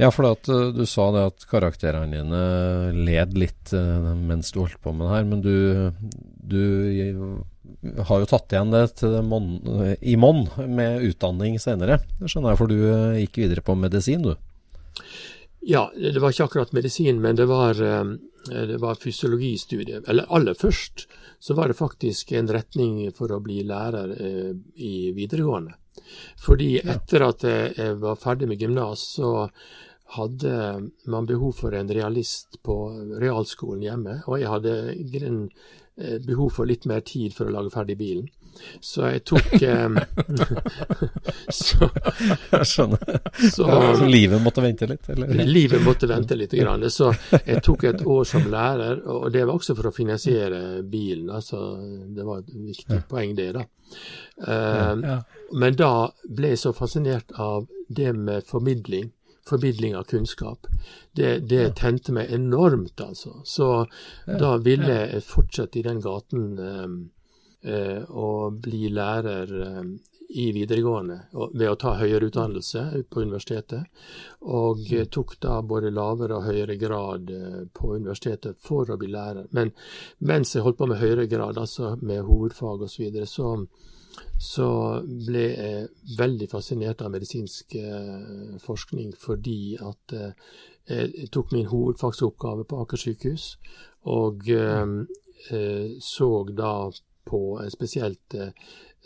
Ja, for at uh, du sa det at karakterene dine led litt uh, mens du holdt på med det her, men du, du har jo tatt igjen det mon, i monn med utdanning senere. Det skjønner jeg, for du uh, gikk videre på medisin, du. Ja, det var ikke akkurat medisin, men det var, det var fysiologistudiet. Eller aller først så var det faktisk en retning for å bli lærer i videregående. Fordi etter at jeg var ferdig med gymnas, så hadde man behov for en realist på realskolen hjemme. Og jeg hadde grunn behov for litt mer tid for å lage ferdig bilen. Så jeg tok eh, så, Jeg skjønner. Så, så, livet måtte vente litt? Eller? Livet måtte vente litt. Grann. Så jeg tok et år som lærer, og det var også for å finansiere bilen. Altså, det var et viktig ja. poeng, det. da. Uh, ja. Men da ble jeg så fascinert av det med formidling formidling av kunnskap. Det, det ja. tente meg enormt, altså. Så ja. da ville jeg fortsette i den gaten um, uh, og bli lærer um, i videregående ved å ta høyere utdannelse på universitetet. Og uh, tok da både lavere og høyere grad uh, på universitetet for å bli lærer. Men mens jeg holdt på med høyere grad, altså med hovedfag osv., så, videre, så så ble jeg veldig fascinert av medisinsk eh, forskning fordi at eh, jeg tok min hovedfagsoppgave på Aker sykehus, og eh, eh så da på et spesielt eh,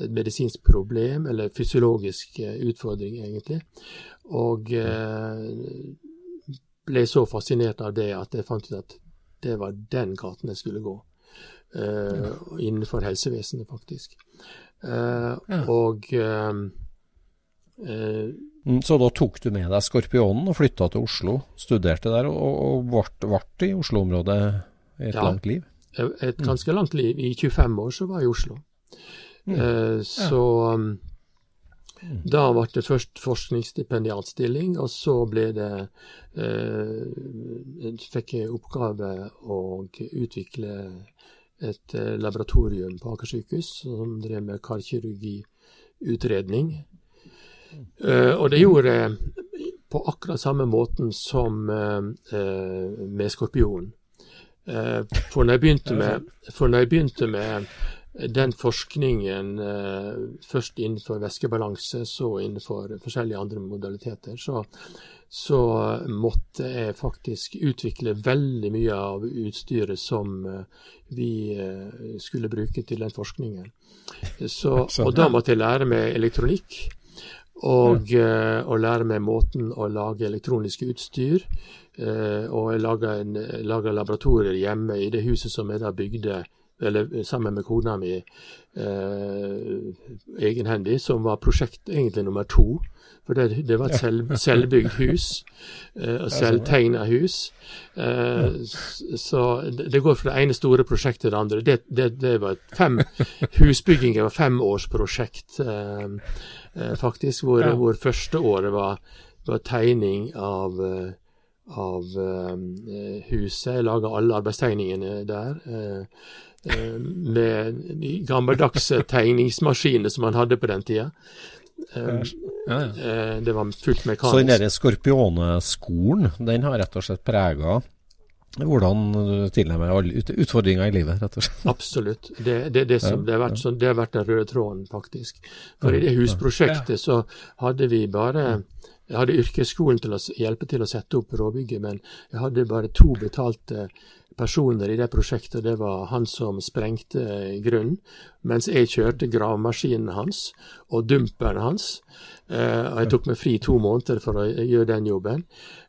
et medisinsk problem, eller fysiologisk eh, utfordring, egentlig. Og ble så fascinert av det at jeg fant ut at det var den gaten jeg skulle gå. innenfor helsevesenet, faktisk. Uh, ja. Og uh, Så da tok du med deg Skorpionen og flytta til Oslo, studerte der og, og ble i Oslo-området et ja, langt liv? Et ganske mm. langt liv. I 25 år så var jeg i Oslo. Mm. Uh, så um, mm. da ble det først forskningsstipendiatstilling, og så ble det fikk jeg oppgave å utvikle et eh, laboratorium på Aker sykehus som drev med karkirurgiutredning. Uh, og det gjorde jeg på akkurat samme måten som med skorpion. Uh, for, når jeg begynte med, når jeg begynte med den forskningen først innenfor væskebalanse, så innenfor forskjellige andre modaliteter, så, så måtte jeg faktisk utvikle veldig mye av utstyret som eh, vi eh, skulle bruke til den forskningen. Så, og da måtte jeg lære meg elektronikk. Og, og lære meg måten å lage elektroniske utstyr. Og jeg laga laboratorier hjemme i det huset som jeg da bygde eller sammen med kona mi eh, egenhendig, som var prosjekt egentlig nummer to. For det, det var et selv, selvbygd hus, eh, og selvtegna hus. Eh, så det går fra det ene store prosjektet til det andre. Det, det, det var fem, Husbyggingen var femårsprosjekt, eh, eh, faktisk, hvor, hvor første året var, var tegning av eh, av uh, huset. Jeg laga alle arbeidstegningene der. Uh, uh, med de gammeldagse tegningsmaskinene som man hadde på den tida. Ja, ja. Eh, det var fullt mekanisk. Så den derre Skorpioneskolen, den har rett og slett prega hvordan du tilnærmer deg utfordringer i livet, rett og slett. Absolutt. Det, det, det, som, det, har vært så, det har vært den røde tråden, faktisk. For i det husprosjektet så hadde vi bare Jeg hadde yrkesskolen til å hjelpe til å sette opp råbygget, men jeg hadde bare to betalte personer i det prosjektet. Det var han som sprengte grunnen, mens jeg kjørte gravemaskinen hans og dumperen hans. Og jeg tok meg fri to måneder for å gjøre den jobben.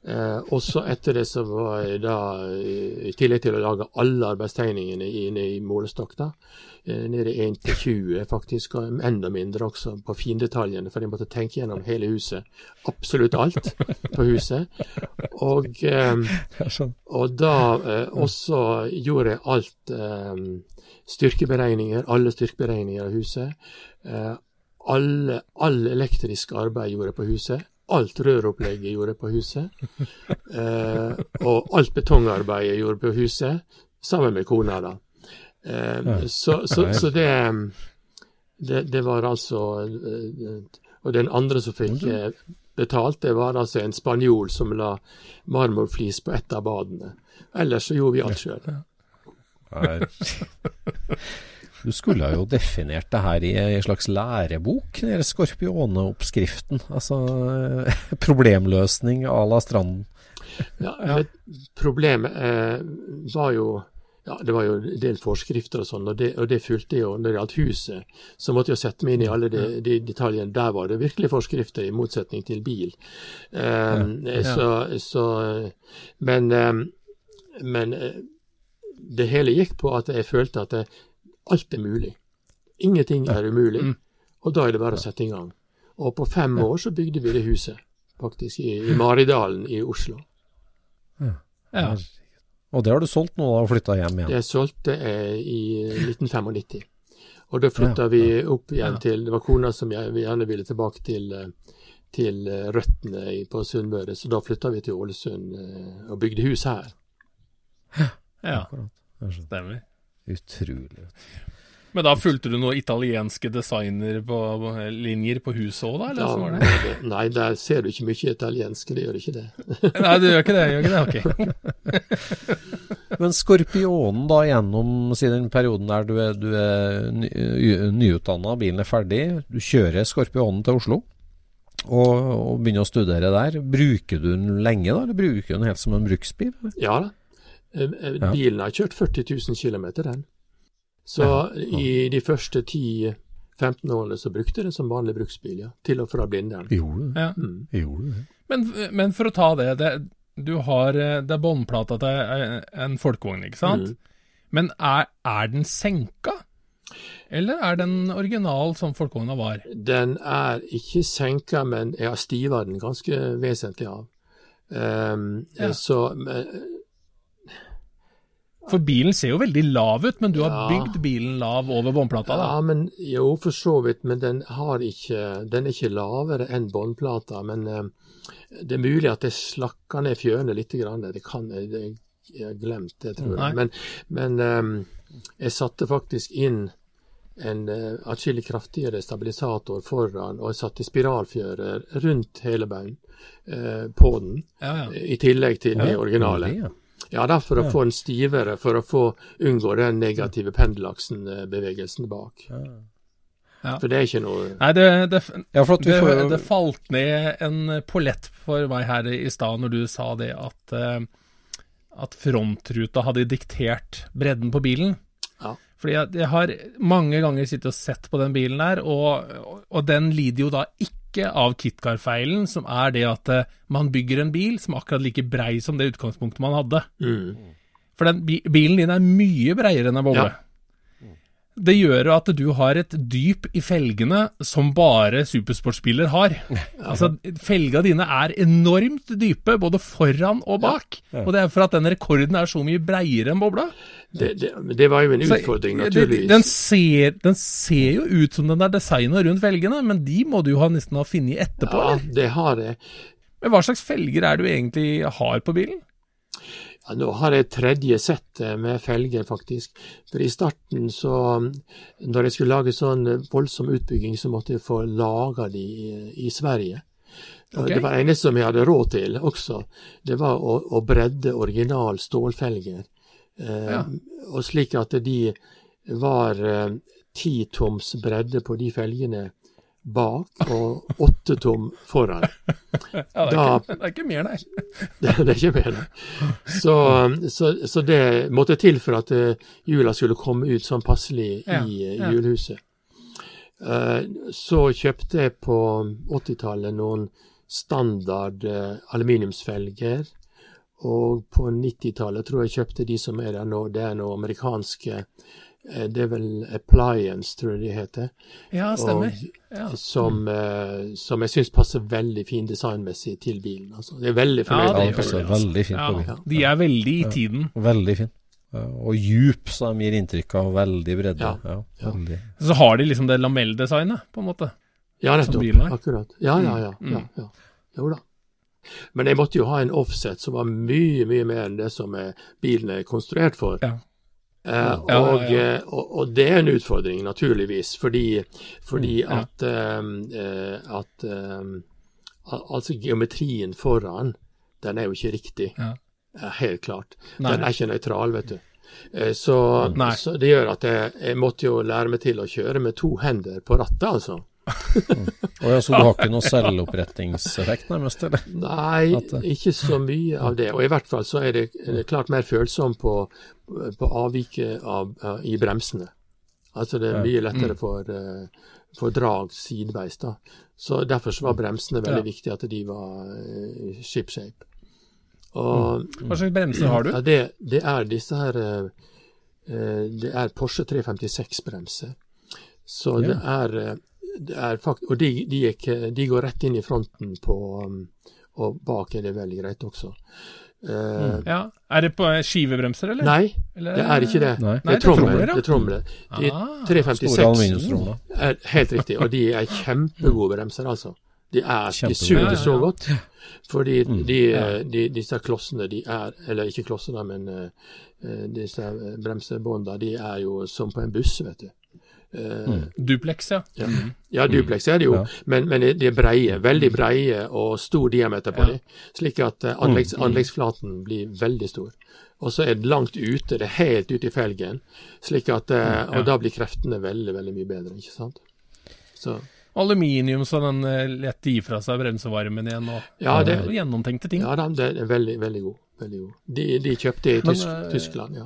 Uh, og så etter det så var jeg da, i tillegg til å lage alle arbeidstegningene inne i målestokk, da, uh, nede i 1 til 20 faktisk, og enda mindre også på findetaljene, for jeg måtte tenke gjennom hele huset. Absolutt alt på huset. Og, um, og da også gjorde jeg alt um, styrkeberegninger, alle styrkeberegninger av huset. Alle, all elektrisk arbeid gjorde jeg på huset. Alt røropplegget gjorde jeg på huset. Eh, og alt betongarbeidet jeg gjorde på huset, sammen med kona, da. Eh, så, så, så det, det Det var altså eh, Og den andre som fikk eh, betalt, det var altså en spanjol som la marmorflis på ett av badene. Ellers så gjorde vi alt sjøl. Du skulle jo definert det her i en slags lærebok, den skorpioneoppskriften. Altså problemløsning à la Stranden. Ja, Problemet eh, var jo ja, det var jo en del forskrifter og sånn, og det, og det fulgte jo når det gjaldt huset. Så måtte jeg sette meg inn i alle de, de detaljene. Der var det virkelig forskrifter, i motsetning til bil. Eh, Så, så Men, eh, men eh, det hele gikk på at jeg følte at det, alt er mulig. Ingenting er umulig. Og da er det bare å sette i gang. Og på fem år så bygde vi det huset, faktisk, i, i Maridalen i Oslo. Ja. Og det har du solgt nå da, og flytta hjem igjen? Det solgte jeg i 1995. Og da flytta vi opp igjen til Det var kona som jeg, vi gjerne ville tilbake til, eh, til eh, røttene på Sunnmøre, så da flytta vi til Ålesund eh, og bygde hus her. ja. Stemmer. Utrolig. Men da fulgte du noen italienske designerlinjer på huset òg, da? Eller Ja, var det? nei, der ser du ikke mye italiensk, det gjør ikke det. Nei, du gjør ikke det? Gjør ikke det? Ok. Men Skorpionen da gjennom siden perioden der du er, du er ny, nyutdanna, bilen er ferdig, du kjører Skorpionen til Oslo og, og begynner å studere der. Bruker du den lenge da, eller bruker du den helt som en bruksbil? eller? Ja da. Eh, eh, Ja. Bilen har kjørt 40 000 km, den. Så i de første 10-15 årene så brukte jeg den som vanlig bruksbil, ja. Til og fra Blindern. Gjorde det? Ja. Gjorde du det? Men, men for å ta det, det du har, eh, det er båndplata til en folkevogn, ikke sant? Men er, er den senka? Eller er den original som folkevogna var? Den er ikke senka, men jeg har stiva den ganske vesentlig av. Um, Ja. Så men, For bilen ser jo veldig lav ut, men du har Ja. bygd bilen lav over båndplata, da. Ja, men jo, for så vidt. Men den har ikke Den er ikke lavere enn båndplata. Men eh, det er mulig at jeg slakker ned fjørene litt. Grann. Det kan jeg, det, jeg har glemt det, tror Nei. jeg. Men, men eh, jeg satte faktisk inn en uh, atskillig kraftigere stabilisator foran, og jeg satte spiralfjører rundt hele baugen eh, på den, Ja, ja. i tillegg til det originale. Det, ja. Ja, da for å få den stivere, for å få unngå den negative pendelaksen-bevegelsen bak. Ja. For det er ikke noe Nei, det, det, Ja, for at vi det, får det falt ned en pollett for meg her i stad når du sa det at, eh, at frontruta hadde diktert bredden på bilen. Ja. Fordi jeg, jeg har mange ganger sittet og sett på den bilen der, og, og, og den lider jo da ikke av KitKar-feilen, som er det at eh, man bygger en bil som er akkurat like brei som det utgangspunktet man hadde. mm. For den bilen din er mye breiere enn en boble. Ja. Det gjør jo at du har et dyp i felgene som bare supersportsbiler har. Altså, Felga dine er enormt dype, både foran og bak. Og det er for at den rekorden er så mye breiere enn bobla. det, det, det var jo en utfordring, så, naturligvis. Den ser, den ser jo ut som den er designa rundt felgene, men de må du jo ha nesten ha funnet etterpå, ja, det har jeg. Men hva slags felger er det du egentlig har på bilen? Ja, nå har jeg tredje sett eh, med felger, faktisk. For i starten, så Når jeg skulle lage sånn voldsom utbygging, så måtte jeg få laga de i, i Sverige. Okay. Det var det eneste som jeg hadde råd til også. Det var å, å bredde original stålfelger. Eh, ja. Og slik at de var eh, ti toms bredde på de felgene bak og åtte tom foran. ja, det, er da, ikke, det, er ikke, mer, nei. det, det, er ikke mer, nei. Så, så, så, det måtte til for at uh, jula skulle komme ut sånn passelig ja, i uh, julehuset. Uh, så kjøpte jeg på 80-tallet noen standard aluminiumsfelger. Og på 90-tallet tror jeg kjøpte de som er der nå. Det er noen amerikanske Eh, det er vel Appliance, tror jeg de heter. Ja, stemmer. Ja. Som, uh, som, jeg syns passer veldig fin designmessig til bilen. Altså. Det er veldig fornøyd ja, det passer veldig fint på bilen. De er veldig i tiden. veldig fin. Og djup, så de gir inntrykk av veldig bredde. Veldig. Så har de liksom det lamelldesignet, på en måte? Ja, nettopp. Akkurat. Ja, ja, ja. Mm. ja, Jo da. Men jeg måtte jo ha en offset som var mye, mye mer enn det som bilen er konstruert for. Ja. Uh, ja, og, ja, ja. Og, og, det er en utfordring, naturligvis, fordi, fordi mm, at, uh, at uh, Altså, geometrien foran, den er jo ikke riktig. Helt klart. Nei. Den er ikke nøytral, vet du. Så, så, det gjør at jeg, jeg måtte jo lære meg til å kjøre med to hender på rattet, altså mm. Og ja, Så du har ikke noe selvopprettingseffekt, nærmest? eller? Nei, At, ikke så mye av det. Og i hvert fall så er det, er det klart mer følsom på, på avviket av, uh, i bremsene. Altså det er mye lettere mm. for, uh, for drag sideveis. da. Så Derfor så var mm. bremsene veldig ja. viktig, at de var uh, ship shape. Og, mm. Hva slags bremser har du? Ja, det, det, er disse her Det er Porsche 356-bremser. Så ja. det er og de, de, gikk, de, går rett inn i fronten på um, Og bak er det veldig greit også. Uh, ja. Er det på skivebremser, eller? Nei, eller? det er ikke det. Nei. Det er tromler. Det er tromler. De ah, 356 er helt riktig, og de er kjempegode bremser, altså. De, er, de suger så godt. Fordi mm. de, de, disse klossene, de er Eller ikke klossene, men uh, disse bremsebåndene, de er jo som på en buss, vet du. Mm. Duplex, ja. ja. Ja, duplex er det jo, ja. men, men, de er breie. Veldig breie og stor diameter på ja. dem. Slik at uh, anleggs, mm. anleggsflaten blir veldig stor. Og så er det langt ute, det er helt ute i felgen. slik at, uh, Og da blir kreftene veldig, veldig mye bedre, ikke sant. Så. Aluminium så den lett gir fra seg bremsevarmen igjen, og, ja, det, gjennomtenkte ting. Ja, det er veldig, veldig god. Veldig god. De, de kjøpte i Tysk, Tyskland, ja.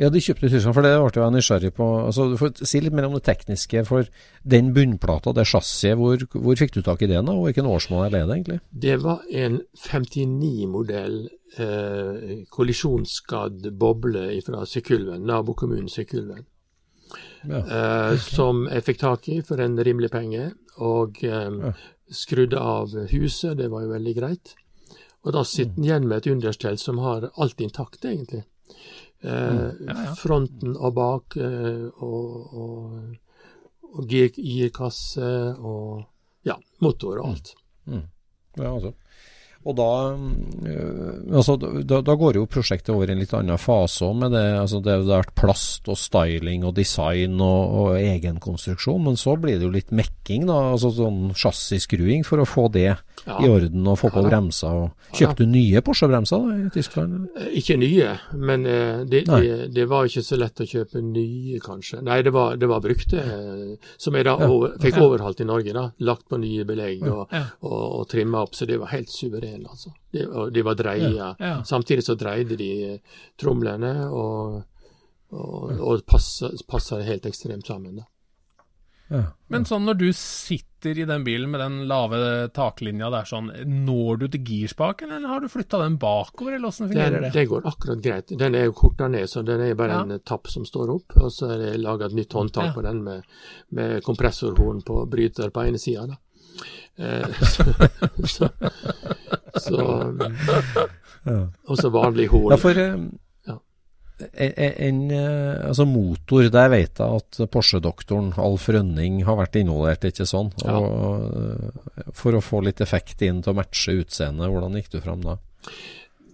Ja, de kjøpte i Tyskland, for det ble jeg nysgjerrig på. Altså, du får Si litt mer om det tekniske. For den bunnplata, det chassiset, hvor, hvor, fikk du tak i det? da, og Hvilken årsmål er det egentlig? Det var en 59-modell eh, kollisjonsskadd boble fra Sykkylven, nabokommunen Sykkylven. Ja. Eh, som jeg fikk tak i for en rimelig penge, og eh, skrudde av huset. Det var jo veldig greit. Og da sitter den igjen med et understell som har alt intakt, egentlig. Eh, mm. ja, ja. Fronten og bak, eh, og, og, og girkasse og ja, motor og alt. Mm. Mm. Ja, altså. Og da, øh, altså, da, da, går jo prosjektet over i en litt annen fase òg, med det. Altså, det, har vært plast og styling og design og, og egenkonstruksjon, men så blir det jo litt mekking, da. Altså sånn chassisskruing for å få det ja. i orden og få på ja, bremser. Kjøpte du nye Porsche-bremser da, i Tyskland? Ikke nye, men uh, det, det, det, var ikke så lett å kjøpe nye, kanskje. Nei, det var, det var brukte, som jeg da over, fikk overhalt i Norge. da, Lagt på nye belegg og, og, og trimma opp, så det var helt suverent del, altså. De, de var dreia. Ja, ja. Samtidig så dreide de eh, tromlene, og, og, og passa, passa helt ekstremt sammen. da. Ja, Men sånn når du sitter i den bilen med den lave taklinja der, sånn, når du til girspaken, eller har du flytta den bakover, eller åssen fungerer den, det? Det går akkurat greit. Den er jo korta ned, så den er bare ja. en tapp som står opp. Og så er det laga et nytt håndtak ja. på den med, med kompressorhorn på bryter på ene sida. Eh, så, så, så, og så vanlig horn. Ja, for ja. en, eh, altså motor, der vet jeg at Porsche-doktoren Alf Rønning har vært involvert, ikke sånn? Og, for å få litt effekt inn til å matche utseendet, hvordan gikk du fram da?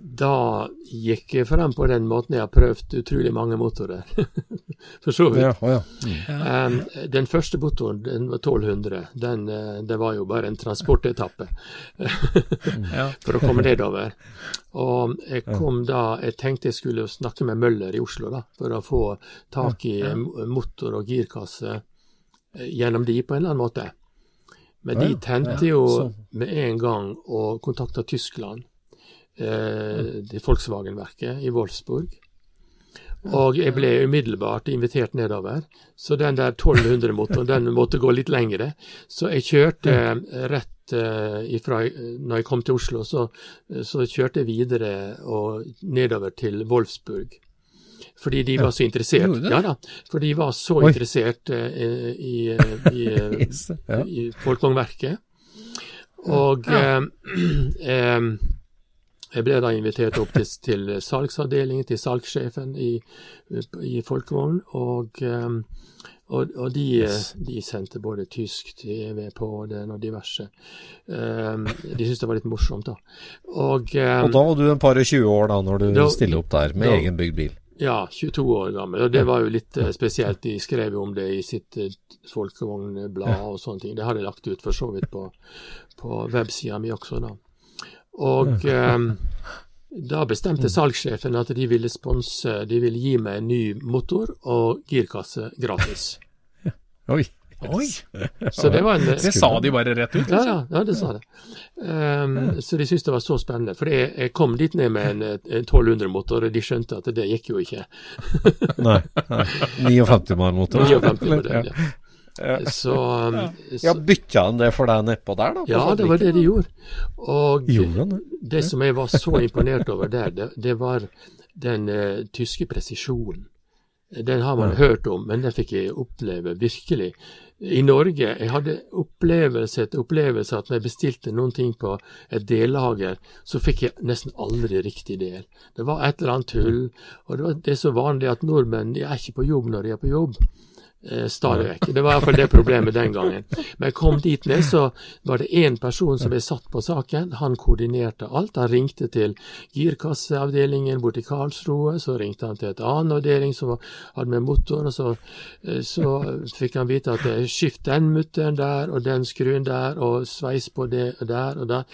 Da gikk jeg frem på den måten jeg har prøvd utrolig mange motorer. for så vidt. Ja, ja. Mm. Um, den første motoren, den var 1200, den, eh, det var jo bare en transportetappe for å komme nedover. Og jeg kom da Jeg tenkte jeg skulle snakke med Møller i Oslo, da, for å få tak i motor og girkasse eh, gjennom de på en eller annen måte. Men de tente jo med en gang og kontakta Tyskland, det Volkswagen-verket i Wolfsburg. Og jeg ble umiddelbart invitert nedover. Så den der 1200-motoren, den måtte gå litt lengre. Så jeg kjørte rett eh, ifra Når jeg kom til Oslo, så, så kjørte jeg videre og nedover til Wolfsburg. Fordi de var så interessert. Ja da, for de var så Oi. interessert eh, i, i, i, i Folkongverket. Og eh, eh, jeg ble da invitert opp til, til salgsavdelingen, til salgssjefen i, i Folkevogn, og, eh, og, og de, Yes. de sendte både tysk TV på den og diverse. Eh, de syntes det var litt morsomt, da. Og, eh, Og da var du en par og 20 år da, når du Da- stiller opp der med da- egen bygd bil. ja, 22 år gammel. Og det var jo litt eh, spesielt. De skrev jo om det i sitt eh, folkevognblad og sånne ting. Det har jeg lagt ut for så vidt på, på websida mi også, da. Og eh, da bestemte salgssjefen at de ville sponse, de ville gi meg en ny motor og girkasse gratis. Oi. Oi! Så det var en Det sa de bare rett ut. Ja, liksom. ja, ja, det sa de. Um, så de syntes det var så spennende. For jeg, jeg kom dit ned med en, en 1200-motor, og de skjønte at det gikk jo ikke. Nei. nei. 59 mal motor. 59 modell, ja. Så, um, Ja, så bytta han det for deg nedpå der, da? Ja, det var det de gjorde. Og Gjorde det? det som jeg var så imponert over der, det, det var den uh, tyske presisjonen. Den har man hørt om, men den fikk jeg oppleve virkelig. I Norge jeg hadde opplevelse etter opplevelse at når jeg bestilte noen ting på et dellager, så fikk jeg nesten aldri riktig del. Det var et eller annet tull. Og det, var, det er så vanlig at nordmenn de er ikke på jobb når de er på jobb. Eh, stadig. Det var iallfall det problemet den gangen. Men jeg kom dit ned, så var det én person som ble satt på saken. Han koordinerte alt. Han ringte til girkasseavdelingen borte i Karlsroe, så ringte han til et annen avdeling som hadde med motor, og så, eh, så fikk han vite at skift den mutteren der, og den skruen der, og sveis på det der og der.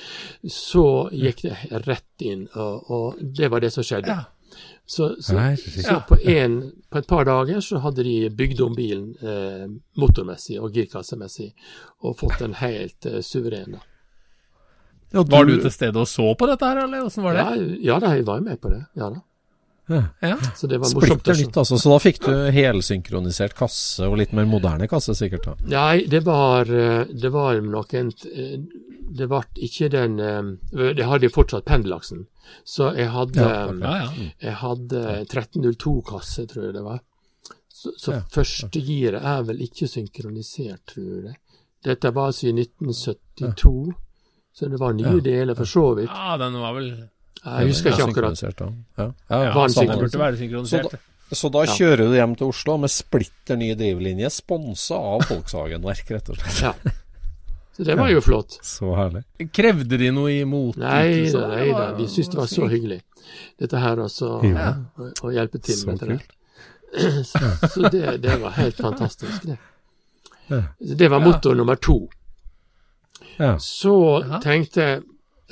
Så gikk det rett inn, og, og det var det som skjedde. Så, så, Nei, så på, en, på et par dager så hadde de bygd om bilen eh, motormessig og girkassemessig, og fått den helt eh, suveren. Ja, Var du til stede og så på dette her, eller åssen var det? Ja, ja da, jeg var med på det. Ja da. Ja. Så det var. Splitter nytt, altså. Så da fikk du helsynkronisert kasse, og litt mer moderne kasse sikkert da. Nei, det var, eh, det var nok en eh, Det ble ikke den Jeg Det hadde jo fortsatt pendelaksen. Så jeg hadde, Ja. Ja, ja. jeg hadde 1302-kasse, tror jeg det var. Så, så Ja, første giret er vel ikke synkronisert, tror jeg. Dette var altså i 1972, så det var nye Ja. deler for så vidt. ja, den var vel Jeg husker ikke akkurat. Ja. Ja, ja, ja, samme. Burde være Så da, så da Ja. kjører du hjem til Oslo med splitter ny drivlinje, sponsa av Volkswagen-verk, rett og slett. Ja. Så det var jo flott. Så herlig. Krevde de noe imot? Nei da, nei da. De syntes det var så hyggelig. Dette her også, Ja. å, å hjelpe til Så med det der. Så, så det, det var helt fantastisk, det. Det var motor nummer to. Ja. Så tenkte jeg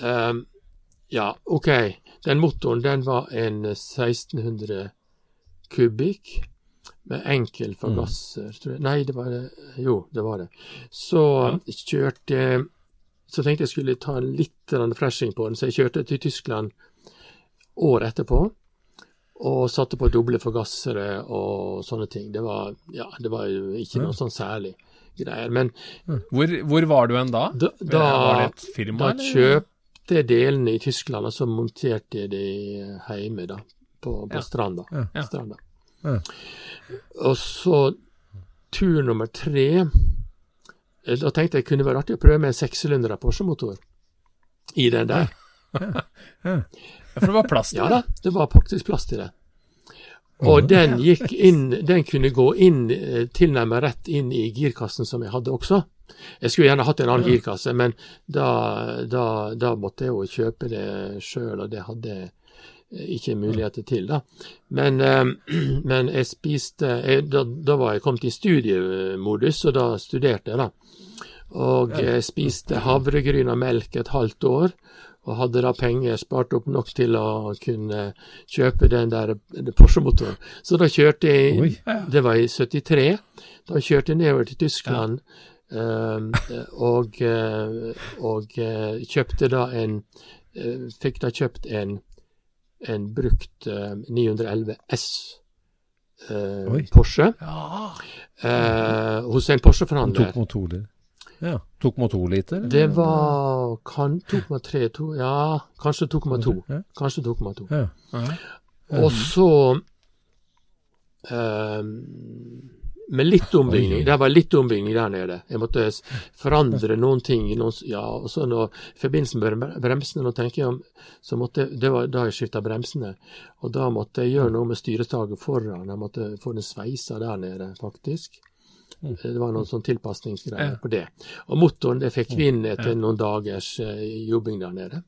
ehm, Ja, OK, den motoren den var en 1600 kubikk med enkel forgasser, tror jeg. Nei, det var det. Jo, det var det. Så kjørte Så tenkte jeg skulle ta en litt freshing på den, så jeg kjørte til Tyskland året etterpå. Og satte på doble forgassere og sånne ting. Det var, ja, det var jo ikke noe sånn særlig greier. Men Hvor, hvor var du hen da? da, var da, da eller? Kjøpte delene i Tyskland, og så monterte jeg de hjemme da, på, på Ja. stranda. Ja. stranda. Ja. Og så tur nummer tre eh, Da tenkte jeg kunne være artig å prøve med en sekssylinder Porsche-motor i den der. Ja, For det var plass til det? Ja da, det var faktisk plass til det. Og den gikk inn, den kunne gå inn eh, tilnærmet rett inn i girkassen som jeg hadde også. Jeg skulle gjerne hatt en annen girkasse, men da, da, da måtte jeg jo kjøpe det sjøl, og det hadde jeg ikke muligheter til. da. Men, men jeg spiste jeg, da, da, var jeg kommet i studiemodus, og da studerte jeg. da. Og jeg spiste havregryn og melk et halvt år og hadde da penger spart opp nok til å kunne kjøpe den der Porsche-motoren. Så da kjørte jeg. Det var i 73. Da kjørte jeg nedover til Tyskland ja. Og, og, kjøpte da en Fikk da kjøpt en, en brukt 911 S. Porsche ja. hos en Porsche-forhandler. Tok motorer. Ja, 2,2 liter? Det var kan 2,3 Ja, kanskje 2,2. Ja. Kanskje 2,2. Ja. Ja. Og så um, med litt ombygging. Det var litt ombygging der nede. Jeg måtte forandre noen ting. Noen, ja, og så når, I forbindelse med bremsene nå tenker jeg om, så måtte, Det var da jeg skifta bremsene. Og da måtte jeg gjøre noe med styrestaget foran. Jeg måtte få den sveisa der nede, faktisk. Det var noen sånn tilpasningsgreier på det. Og motoren det fikk vi inn etter noen dagers uh, jobbing der nede.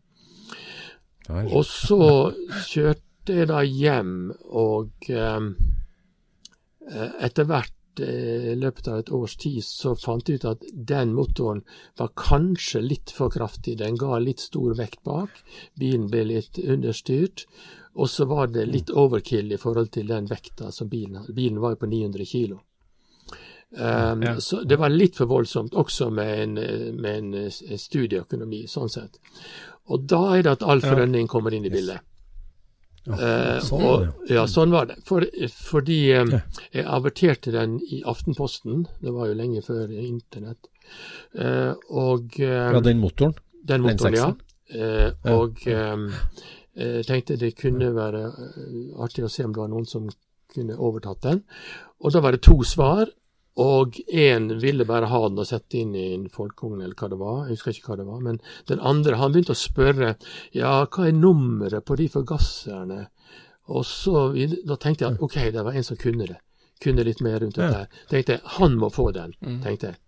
Og så kjørte jeg da hjem, og um, etter hvert i løpet av et års tid så fant jeg ut at den motoren var kanskje litt for kraftig. Den ga litt stor vekt bak. Bilen ble litt understyrt. Og så var det litt overkill i forhold til den vekta som bilen hadde. Bilen var jo på 900 kilo. Um, ja. Så det var litt for voldsomt, også med en, med en, studieøkonomi, sånn sett. Og da er det at Alf. Rønning kommer inn i bildet. Ja, uh, sånn, og, ja, sånn var det. For, fordi um, jeg averterte den i Aftenposten, det var jo lenge før internett. Uh, og Ja, den motoren? Den motoren, ja. Og jeg tenkte det kunne være artig å se om det var noen som kunne overtatt den. Og da var det to svar. Og én ville bare ha den og sette inn i en folkekongen, eller hva det var. Jeg husker ikke hva det var. Men den andre han begynte å spørre ja, hva er nummeret på de forgasserne. Og så da tenkte jeg ok, det var en som kunne det. Kunne litt mer rundt dette. Ja. tenkte jeg, Han må få den, mm. tenkte jeg.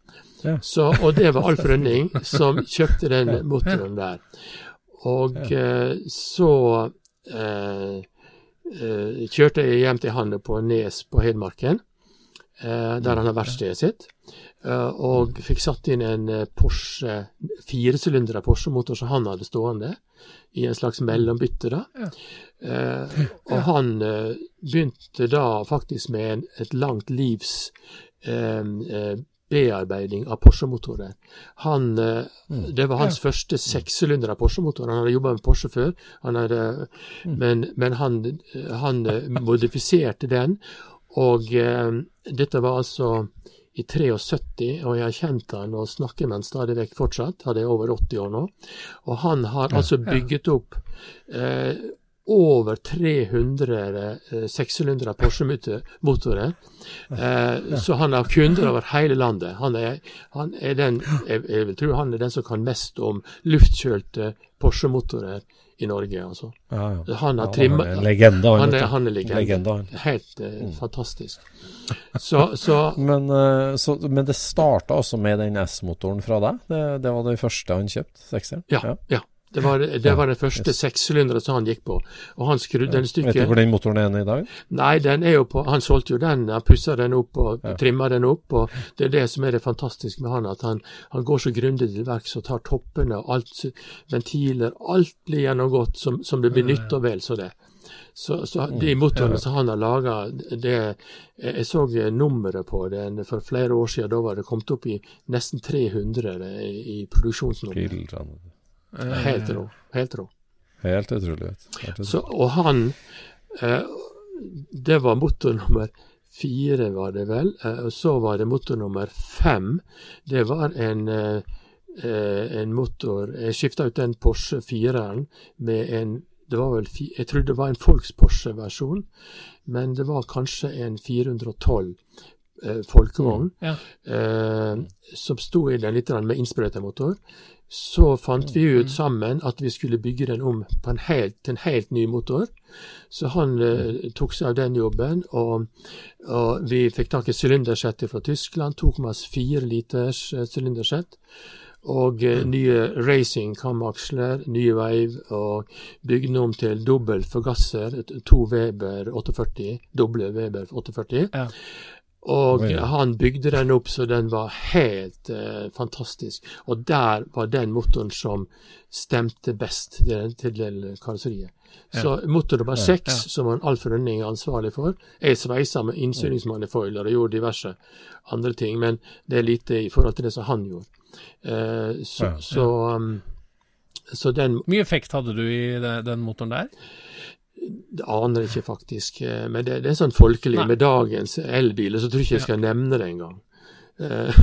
Ja. Så, og det var Alf Rønning som kjøpte den motoren der. Og eh, så eh, eh, kjørte jeg hjem til han på Nes på Hedmarken. Eh, der han har verkstedet sitt. Eh, og fikk satt inn en eh, Porsche firesylindra Porsche-motor som han hadde stående, i en slags mellombytte. da. og han begynte da faktisk med en, et langt livs bearbeiding av Porsche-motorer. Han, mm. Det var hans ja. første sekssylindere Porsche-motor. Han hadde jobba med Porsche før, hadde, mm. men, men, han, han modifiserte den. Og eh, dette var altså i 73, og jeg har kjent han og snakker med han stadig vekk fortsatt. Han er over 80 år nå. Og han har ja, altså bygget opp eh, over 300 eh, sekssylindere Porsche-motorer. Eh, så han har kunder over hele landet. Han er, han er den, jeg, jeg, vil tro han er den som kan mest om luftkjølte Porsche-motorer i Norge. altså. Ja, ja. Han har trimma En legende. Han, han, er, han er legende. legende han. Helt eh, mm. fantastisk. Så, så men, uh, så, men, det starta også med den S-motoren fra deg? Det, det, var det første han kjøpte? Sekseren? Ja. ja. ja. Det var, det var den første yes. som han gikk på. Og han skrudde den stykket Vet du hvor den motoren er i dag? Nei, den er jo på Han solgte jo den, han pussa den opp og ja. trimma den opp. og Det er det som er det fantastiske med han, at han, han går så grundig til verks og tar toppene og alt, ventiler, alt blir gjennomgått som, som det blir nytt og vel så det. Så, så mm. de motorene som han har laga, Jeg så nummeret på den for flere år siden. Da var det kommet opp i nesten 300 i, i produksjonsnummer. Helt rå. Helt rå. Helt utrolig. Helt Så, og han eh, Det var motor nummer fire, var det vel. Eh, og så var det motor nummer fem. Det var en, eh, en motor Jeg skifta ut den Porsche 4-eren med en det var vel, Jeg trodde det var en Folks Porsche-versjon, men det var kanskje en 412 eh, folkevogn mm, ja. eh, som sto i den litt med innsprøytemotor så fant vi ut sammen at vi skulle bygge den om på en helt, til en helt ny motor. Så han eh, tok seg av den jobben, og, og vi fikk tak i sylindersettet fra Tyskland. 2,4 liters eh, sylindersett. Og eh, nye racing kamaksler, nye veiv, og bygde den om til dobbel forgasser, to Weber 840, doble Weber 840. Ja. Og oh, ja. han bygde den opp så den var helt eh, fantastisk. Og der var den motoren som stemte best til, til karosseriet. Så motor nummer seks, som han Alf Rønning er ansvarlig for, Jeg sveisa med innsynningsmanifoiler og gjorde diverse andre ting, men det er lite i forhold til det som han gjorde. Eh, så, Ja. så, um, så den mye effekt hadde du i den motoren der? Det aner jeg ikke faktisk, eh, men det, det er sånn folkelig. Nei. Med dagens elbiler så tror jeg ikke jeg skal nevne det engang. Eh,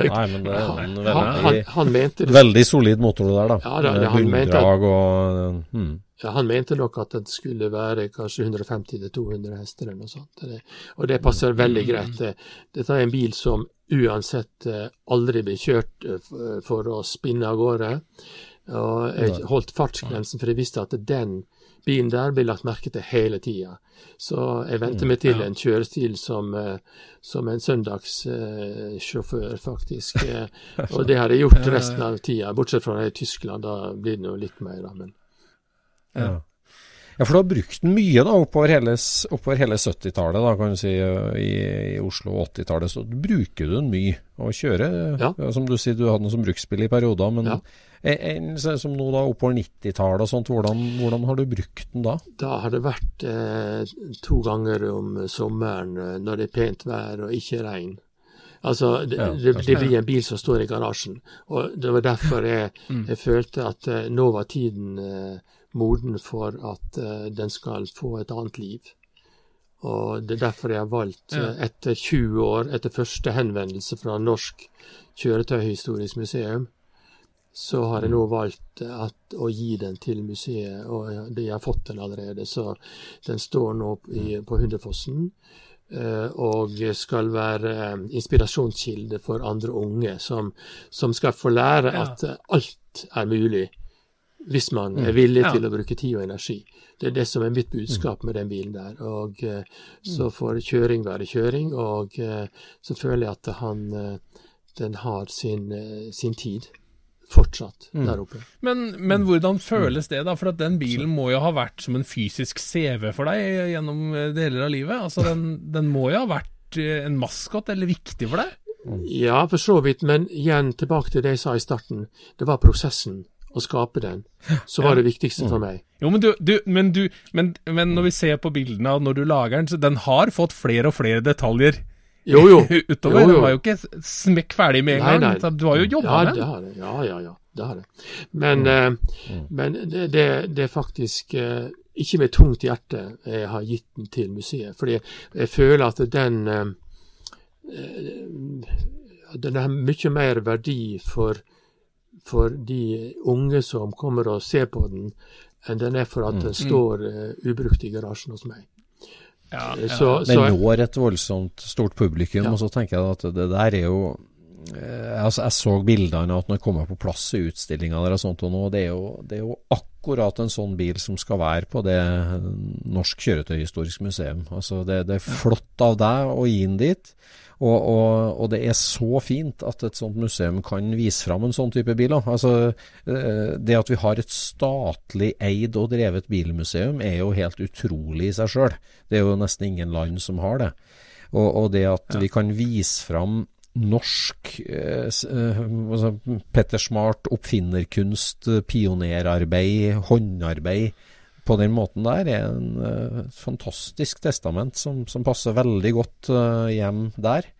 Nei, men det er en han, veldig, han, han mente det veldig solid motor det der, da. Ja, da, han mente at- og hmm. Ja, han mente nok at det skulle være kanskje 150-200 hester eller noe sånt. Det, og det passer veldig greit. Dette er en bil som uansett eh, aldri blir kjørt eh, for å spinne av gårde. Og jeg holdt fartsgrensen, for jeg visste at den bilen der blir lagt merke til hele tida. Så jeg venter meg til en kjørestil som, eh, som en søndagssjåfør, faktisk. Eh, Og det har jeg gjort resten av tida, bortsett fra i Tyskland. Da blir det nå litt mer, da. Men Ja. Ja, for du har brukt den mye da, oppover hele, oppover hele 70-tallet, da, kan du si, i, i Oslo og 80-tallet. Så bruker du den mye å kjøre. Ja. Som du sier, du hadde den som bruksbil i perioder. Men Ja. en, som nå da, oppover 90-tallet og sånt, hvordan, hvordan har du brukt den da? Da har det vært eh, to ganger om sommeren eh, når det er pent vær og ikke regn. Altså, det, det, det blir en bil som står i garasjen. Og det var derfor jeg, jeg følte at eh, nå var tiden eh, moden for at eh, den skal få et annet liv. Og det er derfor jeg har valgt, eh, etter 20 år, etter første henvendelse fra Norsk kjøretøyhistorisk museum, så har jeg nå valgt eh, at, å gi den til museet, og jeg, de har fått den allerede. Så den står nå i, på Hunderfossen. eh, Og skal være inspirasjonskilde for andre unge, som, som skal få lære at alt er mulig hvis man er villig Ja. til å bruke tid og energi. Det er det som er mitt budskap med den bilen der. Og eh, så får kjøring være kjøring, og eh, så føler jeg at han, eh, den har sin, sin tid fortsatt der oppe. Men, men hvordan føles det, da? For at den bilen må jo ha vært som en fysisk CV for deg gjennom deler av livet. Altså, den, den må jo ha vært en maskot, eller viktig for deg? Ja, for så vidt, men igjen tilbake til det jeg sa i starten. Det var prosessen å skape den så var det viktigste for meg. Jo, men, du, du, men, du, men, men når vi ser på bildene av når du lager den, så den har fått flere og flere detaljer Jo, jo. utover. Jo, jo. Den var jo ikke smekk ferdig med en Nei, gang. nei. Du har jo jobba ja, med den. Ja, ja, ja. Det har jeg. Men, eh, men det, det, det er faktisk eh, ikke med tungt hjerte jeg har gitt den til museet. Fordi jeg føler at den eh, Den har mye mer verdi for, for de unge som kommer og ser på den, enn den er for at den står uh, ubrukt i garasjen hos meg. Ja, Eh, ja. Så, Den når et voldsomt stort publikum, Ja. og så tenker jeg at det der er jo eh, altså Jeg så bildene at når jeg kommer på plass i utstillinga der og sånt, og nå, det er, jo, det er jo akkurat en sånn bil som skal være på det Norsk Kjøretøyhistorisk museum. Altså det, det er flott av deg å gi den dit. Og, og, og det er så fint at et sånt museum kan vise fram en sånn type bil. Altså, eh, det at vi har et statlig eid og drevet bilmuseum er jo helt utrolig i seg sjøl. Det er jo nesten ingen land som har det. Og, og det at vi kan vise fram norsk eh, eh, altså Petter Smart, oppfinnerkunst, eh, pionerarbeid, håndarbeid på den måten der, er en uh, fantastisk testament som, som passer veldig godt uh, hjem der.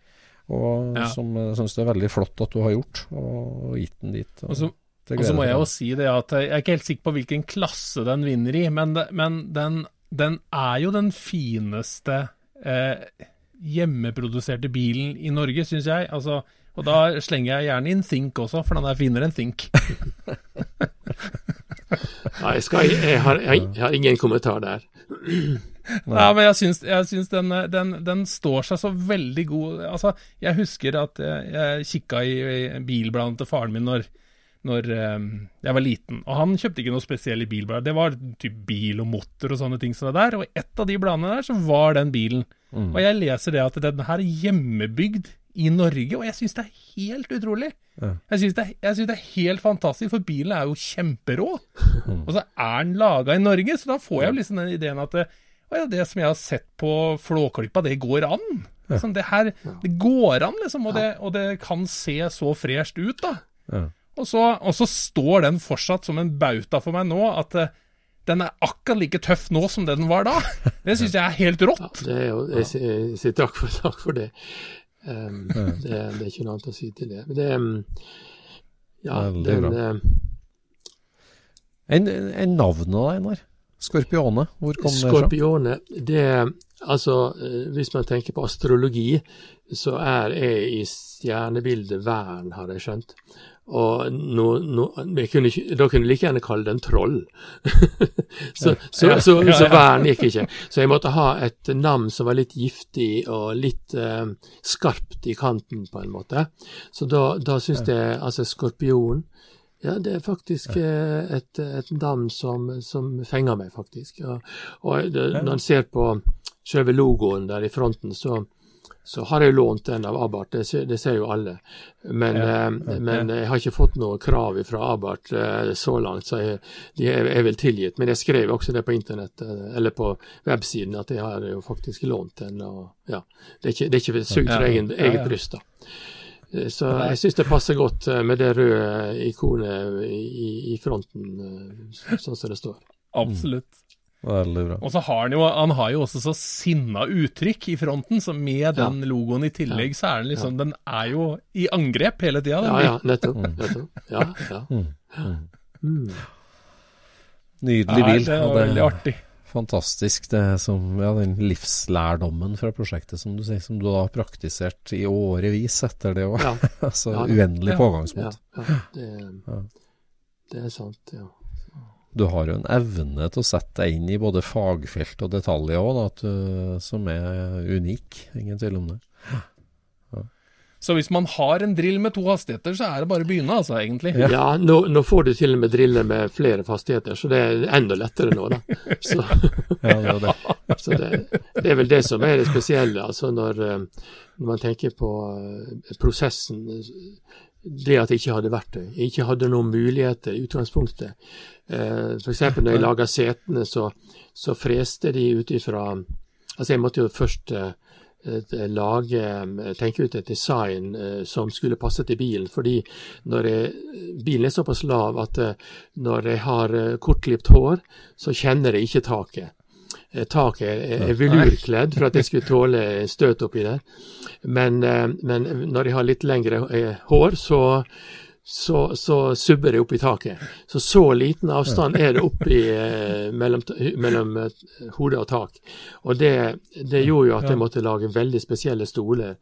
Og Ja. som jeg syns det er veldig flott at du har gjort, og gitt den dit. Og så, og så må jeg jo si det at jeg er ikke helt sikker på hvilken klasse den vinner i, men, men den, den er jo den fineste eh, hjemmeproduserte bilen i Norge, syns jeg. Altså, og da slenger jeg gjerne inn Think også, for den er finere enn Think. nei, jeg, skal, jeg, har, jeg, jeg har ingen kommentar der. Nei, men jeg syns, jeg syns den, den, den står seg så veldig god. Altså, jeg husker at jeg, jeg kikka i, i bilbladet til faren min når, når eh, jeg var liten. Og han kjøpte ikke noe spesielle bilblad. Det var typ bil og motor og sånne ting som det der. Og et av de bladene der, så var den bilen. Og jeg leser det at den her er hjemmebygd i Norge, og jeg syns det er helt utrolig. Ja. Jeg syns det, synes det er helt fantastisk, for bilen er jo kjemperå. Og så er den laga i Norge, så da får jeg jo liksom den ideen at det, å ja, det som jeg har sett på Flåklypa, det går an. Liksom, det her, det går an, liksom, og det, og det kan se så fresht ut, da. Ja. Og så, og så står den fortsatt som en bauta for meg nå, at eh, den er akkurat like tøff nå som det den var da. Det syns jeg er helt rått. Det er jo, jeg jeg sier takk for, takk for det. Um, det. Det er ikke noe annet å si til det. Men det um, Ja, Veldig den bra. eh, en, en navnet da, Einar? Skorpione, hvor kom det fra? Skorpione, det Altså, eh, hvis man tenker på astrologi, så er jeg i stjernebildet vern, har jeg skjønt. Og no, no, kunne ikke, da kunne jeg like gjerne kalle den troll. så, så, så, så vern gikk ikke. Så jeg måtte ha et navn som var litt giftig og litt eh, skarpt i kanten, på en måte. Så da, da syns jeg altså skorpion ja, det er faktisk eh, et, et navn som, som fenger meg, faktisk. Og, og det, når en ser på selve logoen der i fronten, så, så har jeg lånt den av Abarth, det, ser- det ser jo alle. Men, eh, men jeg har ikke fått noe krav fra Abarth eh, så langt, så jeg, de er, er vel tilgitt. Men jeg skrev også det på internett, eh, eller på websiden, at jeg har jo faktisk lånt den. Og, ja, det er ikke, det er ikke sugd fra Ja, egen, ja, ja. eget bryst, da. Så jeg syns det passer godt med det røde ikonet i, i fronten, sånn som det står. Absolutt. Veldig bra. Og så har han jo, han har jo også så sinna uttrykk i fronten, så med den logoen i tillegg, så er den liksom Den er jo i angrep hele tida. Ja, ja, nettopp. nettopp. Ja, ja. Mm. Nydelig bil. det og var veldig artig. Fantastisk. Det som ja, den livslærdommen fra prosjektet som du sier, som du har praktisert i årevis etter det òg. Ja. altså Ja, det- uendelig ja, pågangsmot. ja, ja. Det, det er sant, ja. Du har jo en evne til å sette deg inn i både fagfelt og detaljer òg, som er unik. Ingen tvil om det. Så hvis man har en drill med to hastigheter, så er det bare å begynne, altså, egentlig. Ja, nå, nå får du til og med driller med flere fastigheter, så det er enda lettere nå, da. Så, Ja, det er det. så det, det er vel det som er det spesielle, altså når, eh, når man tenker på eh, prosessen. Det at jeg ikke hadde verktøy. Jeg ikke hadde noen muligheter i utgangspunktet. Eh, F.eks. når jeg laga setene, så, så freste de ut ifra Altså, jeg måtte jo først eh, eh, lage, eh, tenke ut et design som skulle passe til bilen. Fordi jeg, bilen er såpass lav at når jeg har kortklipt hår, så kjenner jeg ikke taket. Eh, Taket er, er velurkledd for at jeg skulle tåle støt oppi der. Men, eh, men når jeg har litt lengre eh, hår, så, så, så subber det opp i taket. Så så liten avstand er det opp i, eh, mellom, mellom hode og tak. Og det, det gjorde jo at jeg måtte lage veldig spesielle stoler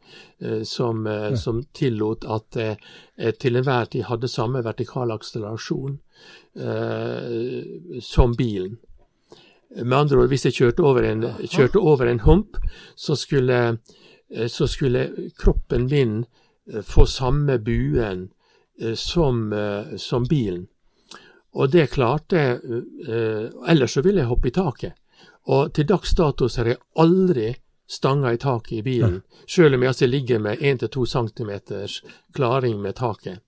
som, som tillot at jeg til enhver tid hadde samme vertikal akselerasjon eh, som bilen. Med andre ord, hvis jeg kjørte over en, kjørte over en hump, så skulle, eh, så skulle kroppen min eh, få samme buen eh, som, som bilen. Og det klarte jeg, ellers så ville jeg hoppe i taket. Og til dags dato så har jeg aldri stanga i taket i bilen, selv om jeg altså ligger med 1-2 cm klaring med taket.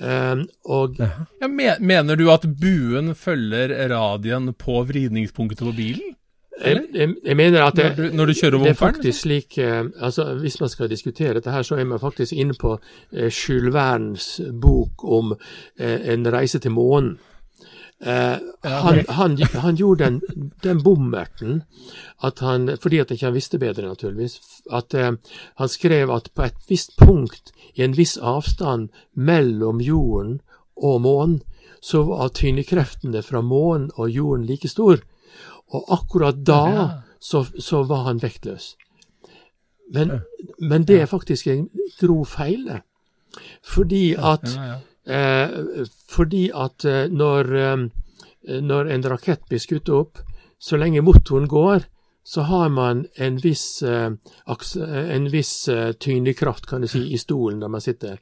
Eh, og Ja, mener du at buen følger radien på vridningspunktet på bilen? jeg, jeg, jeg mener at det, Når du, når du kjører Det er faktisk slik eh, altså Hvis man skal diskutere dette, her, så er man faktisk inne på eh, Jules Vernes bok om eh, en reise til månen. Eh, han, han, han gjorde den, den bommerten at han, fordi at ikke visste bedre, naturligvis, at eh, han skrev at på et visst punkt i en viss avstand mellom jorden og månen, så var tyngdekreftene fra månen og jorden like stor. Og akkurat da så, så var han vektløs. Men, men det er faktisk en grov feil. Fordi at, fordi at eh, når, eh, når en rakett blir skutt opp, så lenge motoren går, så har man en viss, eh, eh, en viss eh, tyngdekraft, kan du si, i stolen der man sitter.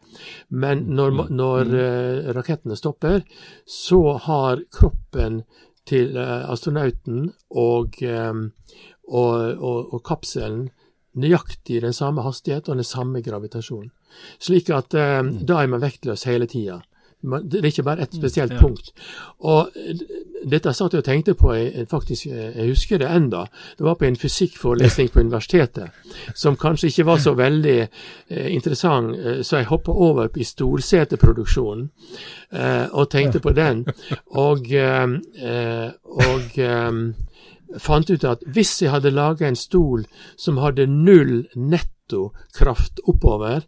Men når, når eh, rakettene stopper, så har kroppen til eh, astronauten og, eh, og, og, og kapselen nøyaktig den samme hastighet og den samme gravitasjon. Slik at eh, Mm. da er man vektløs hele tida. Det er ikke bare ett spesielt ja. punkt. Og eh, dette satt jeg og tenkte på, jeg, faktisk, eh, jeg husker det enda. Det var på en fysikkforelesning på universitetet, som kanskje ikke var så veldig eh, interessant, eh, så jeg hoppa over i storseteproduksjonen eh, og tenkte på den. Og, eh, og eh, fant ut at hvis jeg hadde laga en stol som hadde null nettokraft oppover,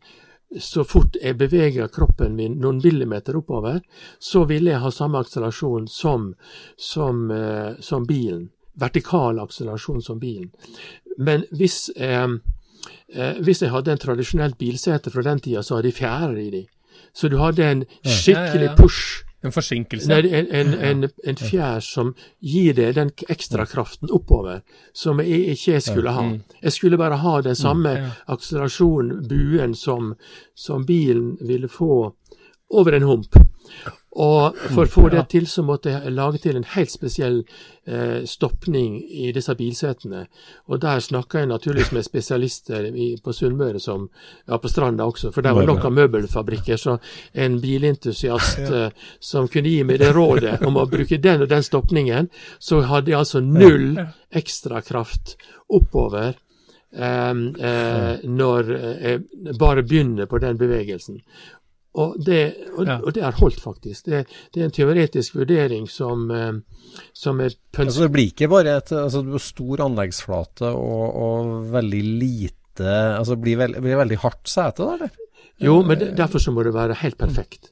så fort jeg beveger kroppen min noen millimeter oppover, så vil jeg ha samme akselerasjon som, som, eh, som bilen. Vertikal akselerasjon som bilen. Men hvis, eh, eh, hvis jeg hadde en tradisjonelt bilsete fra den tida, så hadde jeg fjærer i de. Så du hadde en skikkelig push. En forsinkelse. Nei, en, en, en, en fjær som gir deg den ekstra kraften oppover, som jeg ikke skulle ha. Jeg skulle bare ha den samme ja. akselerasjonen, buen, som, som bilen ville få over en hump. Og for å få det til, så måtte jeg lage til en helt spesiell eh, stoppning i disse bilsetene. Og der snakka jeg naturligvis med spesialister i, på Sunnmøre, som ja, på Stranda også, for der var nok av møbelfabrikker. Så en bilentusiast eh, som kunne gi meg det rådet om å bruke den og den stoppningen, så hadde jeg altså null ekstra kraft oppover. Um, uh, når jeg bare begynner på den bevegelsen. Og det, og, Ja. og det har holdt, faktisk. Det, det er en teoretisk vurdering som, eh, som er. Altså, det blir ikke bare et altså, du har stor anleggsflate og, og veldig lite Altså det blir, veld, blir veldig hardt sete, da, eller? Jo, men det, derfor så må det være helt perfekt.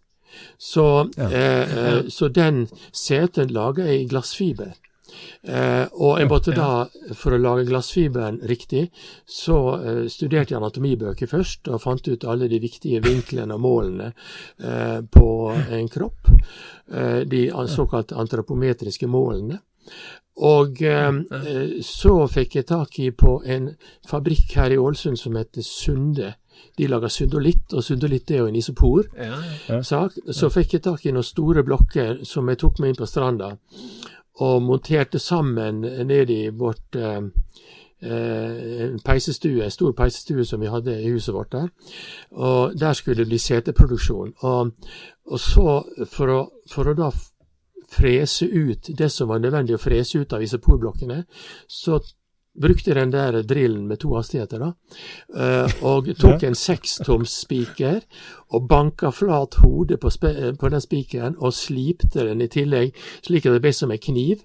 Så, Ja. eh, eh, så den seten lager jeg i glassfiber. Eh, og jeg måtte da, for å lage glassfiberen riktig, så eh, studerte jeg anatomibøker først, og fant ut alle de viktige vinklene og målene eh, på en kropp. Eh, de såkalt antropometriske målene. Og eh, eh, så fikk jeg tak i på en fabrikk her i Ålesund som heter Sunde. De lager syndolitt, og syndolitt er jo en isopor. sak. Så fikk jeg tak i noen store blokker som jeg tok med inn på stranda, og monterte sammen ned i vårt eh, eh, en peisestue, en stor peisestue som vi hadde i huset vårt der. Og der skulle det bli seteproduksjon. Og, og så, for å, for å da frese ut det som var nødvendig å frese ut av isoporblokkene, så brukte den der drillen med to hastigheter, da, eh, og tok en sekstoms spiker og banka flat hodet på, på den spikeren og slipte den i tillegg, slik at det ble som en kniv.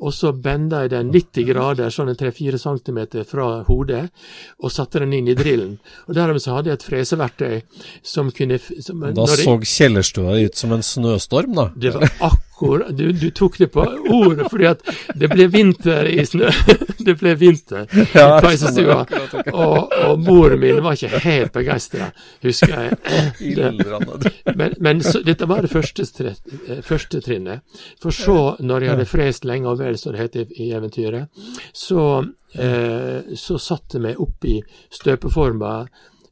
Og så benda jeg den 90 grader, sånn en 3-4 cm fra hodet, og satte den inn i drillen. Og dermed så hadde jeg et freseverktøy som kunne som, Da så kjellerstua ut som en snøstorm, da. det var akkurat du, du tok det på ordet, fordi at det ble vinter i snø. det ble vinter i peisestua. Og, og moren min var ikke helt begeistra, husker jeg. Det, men men så, dette var det første, første trinnet. For så, når jeg hadde frest lenge og vel, som det heter i eventyret, så, eh, så satte jeg meg opp i støpeforma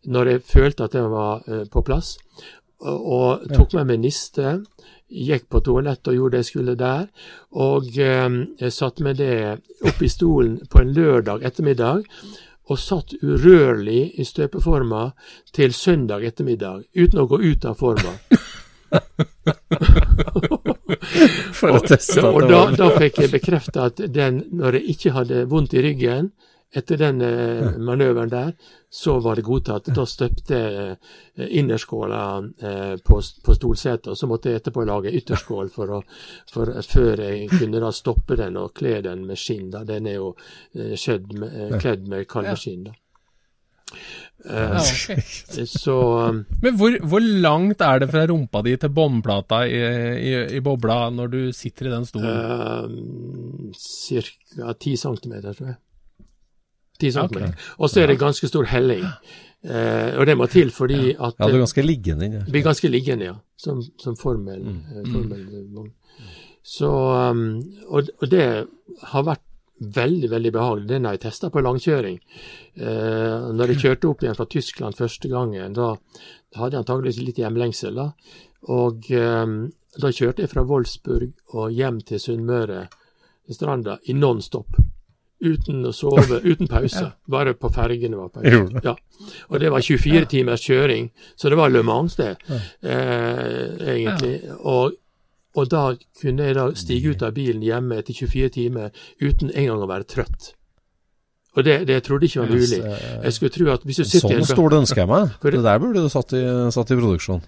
når jeg følte at den var eh, på plass, og, tok tok med meg niste. Gikk på toalettet og gjorde det jeg skulle der, og eh, jeg satte meg det opp i stolen på en lørdag ettermiddag, og satt urørlig i støpeforma til søndag ettermiddag, uten å gå ut av forma. For å teste at og da, da fikk jeg bekrefta at den, når jeg ikke hadde vondt i ryggen etter den eh, manøveren der, så var det godtatt. Da støpte eh, innerskåla eh, på, på stolsetet, og så måtte jeg etterpå lage ytterskål for å, for, før jeg kunne da stoppe den og kle den med skinn. da. Den er jo skjedd med, kledd med kalveskinn. da. Ja, okay. Så um, Men hvor, hvor langt er det fra rumpa di til båndplata i, i, i bobla når du sitter i den stolen? ca. 10 cm, tror jeg. 10 Ok. centimeter. Og så er det ganske stor helling. Eh, og det må til fordi at Ja, det er ganske liggende Ja. det blir ganske liggende, ja. Som, som formel. eh, formelvogn. Så um, og, og det har vært veldig, veldig behagelig. Den har jeg testa på langkjøring. Eh, når jeg kjørte opp igjen fra Tyskland første gangen, da hadde jeg antageligvis litt hjemlengsel. da. Og eh, da kjørte jeg fra Wolfsburg og hjem til Sunnmøre, Stranda, i non-stop. Uten å sove, uten pause. Bare på fergene var pause. Ja. Og det var 24 timers kjøring, så det var Le Mans, det, eh, egentlig. Og, og da kunne jeg da stige ut av bilen hjemme etter 24 timer uten engang å være trøtt. Og det, det trodde jeg ikke var mulig. Jeg skulle tro at hvis du sitter Sånn stort ønsker jeg meg. Det der burde du satt i, satt i produksjon.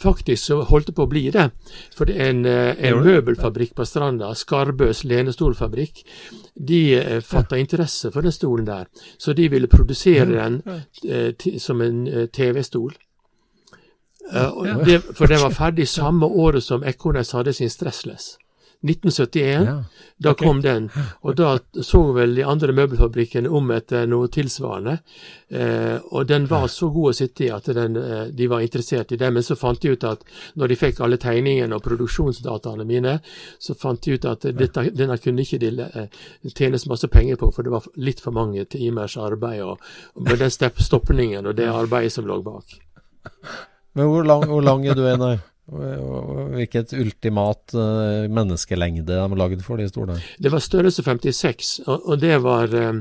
Faktisk så holdt det på å bli det. For det er en, eh, en møbelfabrikk på Stranda, Skarbøs lenestolfabrikk, de eh, fatta interesse for den stolen der. Så de ville produsere den eh, som en TV-stol. For den var ferdig samme året som Ekornes hadde sin Stressless. 1971. Ja. Da kom den, og da så vel de andre møbelfabrikkene om etter noe tilsvarende. Eh, og den var så god å sitte i at den, eh, de var interessert i det. Men så fant de ut at når de fikk alle tegningene og produksjonsdataene mine, så fant de ut at dette, denne kunne ikke de eh, tjene så masse penger på, for det var litt for mange timers arbeid og, og med den stoppningen og det arbeidet som lå bak. Men hvor lang, hvor lang er du, Einar? Hvilket ultimat eh, menneskelengde de har lagd for de stolene? Det var størrelse 56, og, det, var, eh,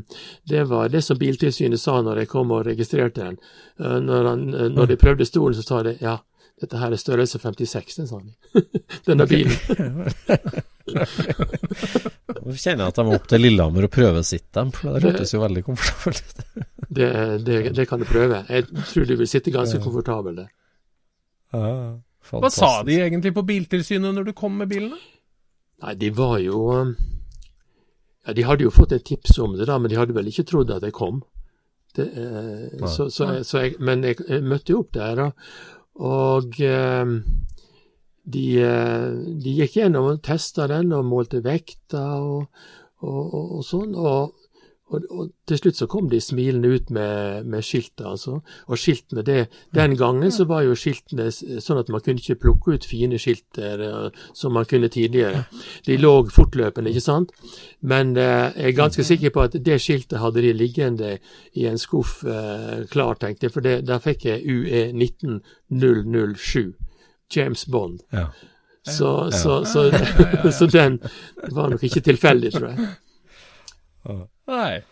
det var det som Biltilsynet sa når jeg kom og registrerte den. Eh, Når, han, når de prøvde stolen, så sa de ja, dette her er størrelse 56, den sa de. Denne bilen. Nå kjenner jeg at de må opp til Lillehammer og prøve sitt dem, for det hørtes jo veldig komfortabelt ut. Det, det, det kan du prøve. Jeg tror du vil sitte ganske komfortabel der. Ja, Hva sa de egentlig på Biltilsynet når du kom med bilene? Nei, de var jo eh, Ja, de hadde jo fått et tips om det, da, men de hadde vel ikke trodd at jeg kom. Det, eh, så, så, jeg- så jeg, men jeg, jeg møtte jo opp der, da. Og eh, de, de gikk gjennom og testa den og målte vekta og, og, og, og sånn. Og, og, og til slutt så kom de smilende ut med, med skiltet, altså. Og skiltene, det, den gangen så var jo skiltene sånn at man kunne ikke plukke ut fine skilt eh, som man kunne tidligere. De lå fortløpende, ikke sant. Men eh, jeg er ganske sikker på at det skiltet hadde de liggende i en skuff eh, klar, tenkte jeg, for det, der fikk jeg UE 19007. James Bond. Ja. Så, så, så, så den var nok ikke tilfeldig, tror jeg. Nei.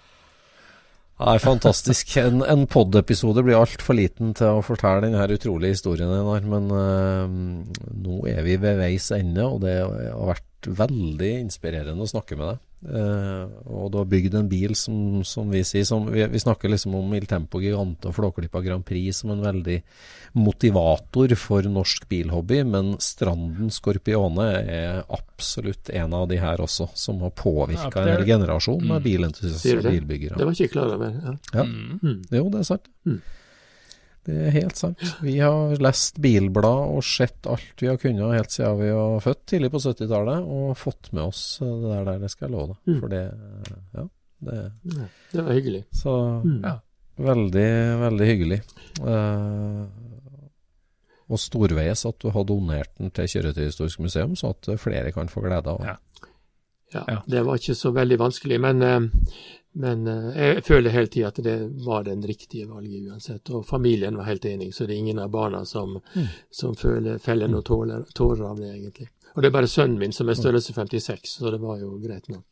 Nei, fantastisk. En, en pod-episode blir altfor liten til å fortelle denne utrolige historien, Einar. Men uh, nå er vi ved veis ende, og det har vært veldig inspirerende å snakke med deg. Eh, og du har bygd en bil som, som vi sier som, vi, vi snakker liksom om Il Tempo Gigante og Flåklypa Grand Prix som en veldig motivator for norsk bilhobby, men Stranden Skorpione er absolutt en av de her også, som har påvirka ja, en hel generasjon med Sier bilentusiaster og bilbyggere. Det var ikke klar over. Ja. Ja. Mm. Jo, det er sant. Mm. Det er helt sant. Vi har lest bilblad og sett alt vi har kunnet helt siden vi var født tidlig på 70-tallet, og fått med oss det der, der det skal jeg love deg. Mm. For det Ja. Det, Ja, Det var hyggelig. så Mm. Ja. veldig, veldig hyggelig. Eh, og storveies at du har donert den til Kjøretøyhistorisk museum, så at flere kan få glede av den. Ja. Ja, Ja. Det var ikke så veldig vanskelig, men, eh, men eh, jeg føler hele tida at det var den riktige valget uansett. Og familien var helt enig, så det er ingen av barna som, som føler, feller noen tårer, tårer av det, egentlig. Og det er bare sønnen min som er størrelse 56, så det var jo greit nok.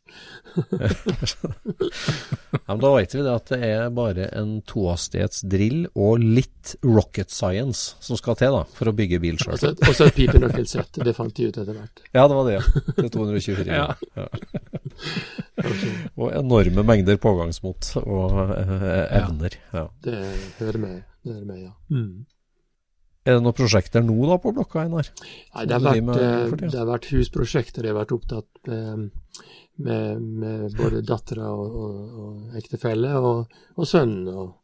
Ja, men da vet vi det at det er bare en tohastighetsdrill og litt rocket science som skal til da, for å bygge bil sjøl. Og så- et pipenøkkelsett. Det fant de ut etter hvert. Ja, det var det. ja. Til 224. Ja. Ja. og enorme mengder pågangsmot og eh, evner. Ja. Det hører med, det hører med ja. Mm. Er det noen prosjekter nå da på blokka, Einar? Nei, det har, vært, med eh, det har vært husprosjekter. Jeg har vært opptatt med, med, med både dattera og, og, og ektefelle, og, og sønnen og,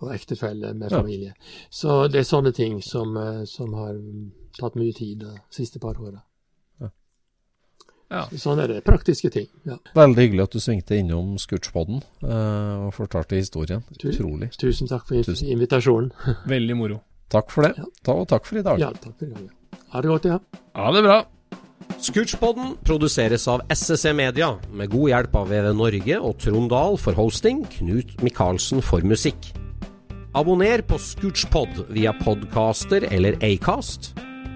og ektefelle med Ja. familie. Så det er sånne ting som, eh, som har tatt mye tid de siste par åra. Ja. Sånn er det. Praktiske ting. Ja. Veldig hyggelig at du svingte innom Scootspodden eh, og fortalte historien. Tu- Utrolig. Tusen takk for Tusen. invitasjonen. Veldig moro. Takk for det. Ja. Ta, og takk for i dag. Ja, takk for det. Ha det godt, ja. Ha det bra. Scootspodden produseres av SSC Media, med god hjelp av VV Norge og Trond Dahl for hosting, Knut Micaelsen for musikk. Abonner på Scootspod via podcaster eller Acast,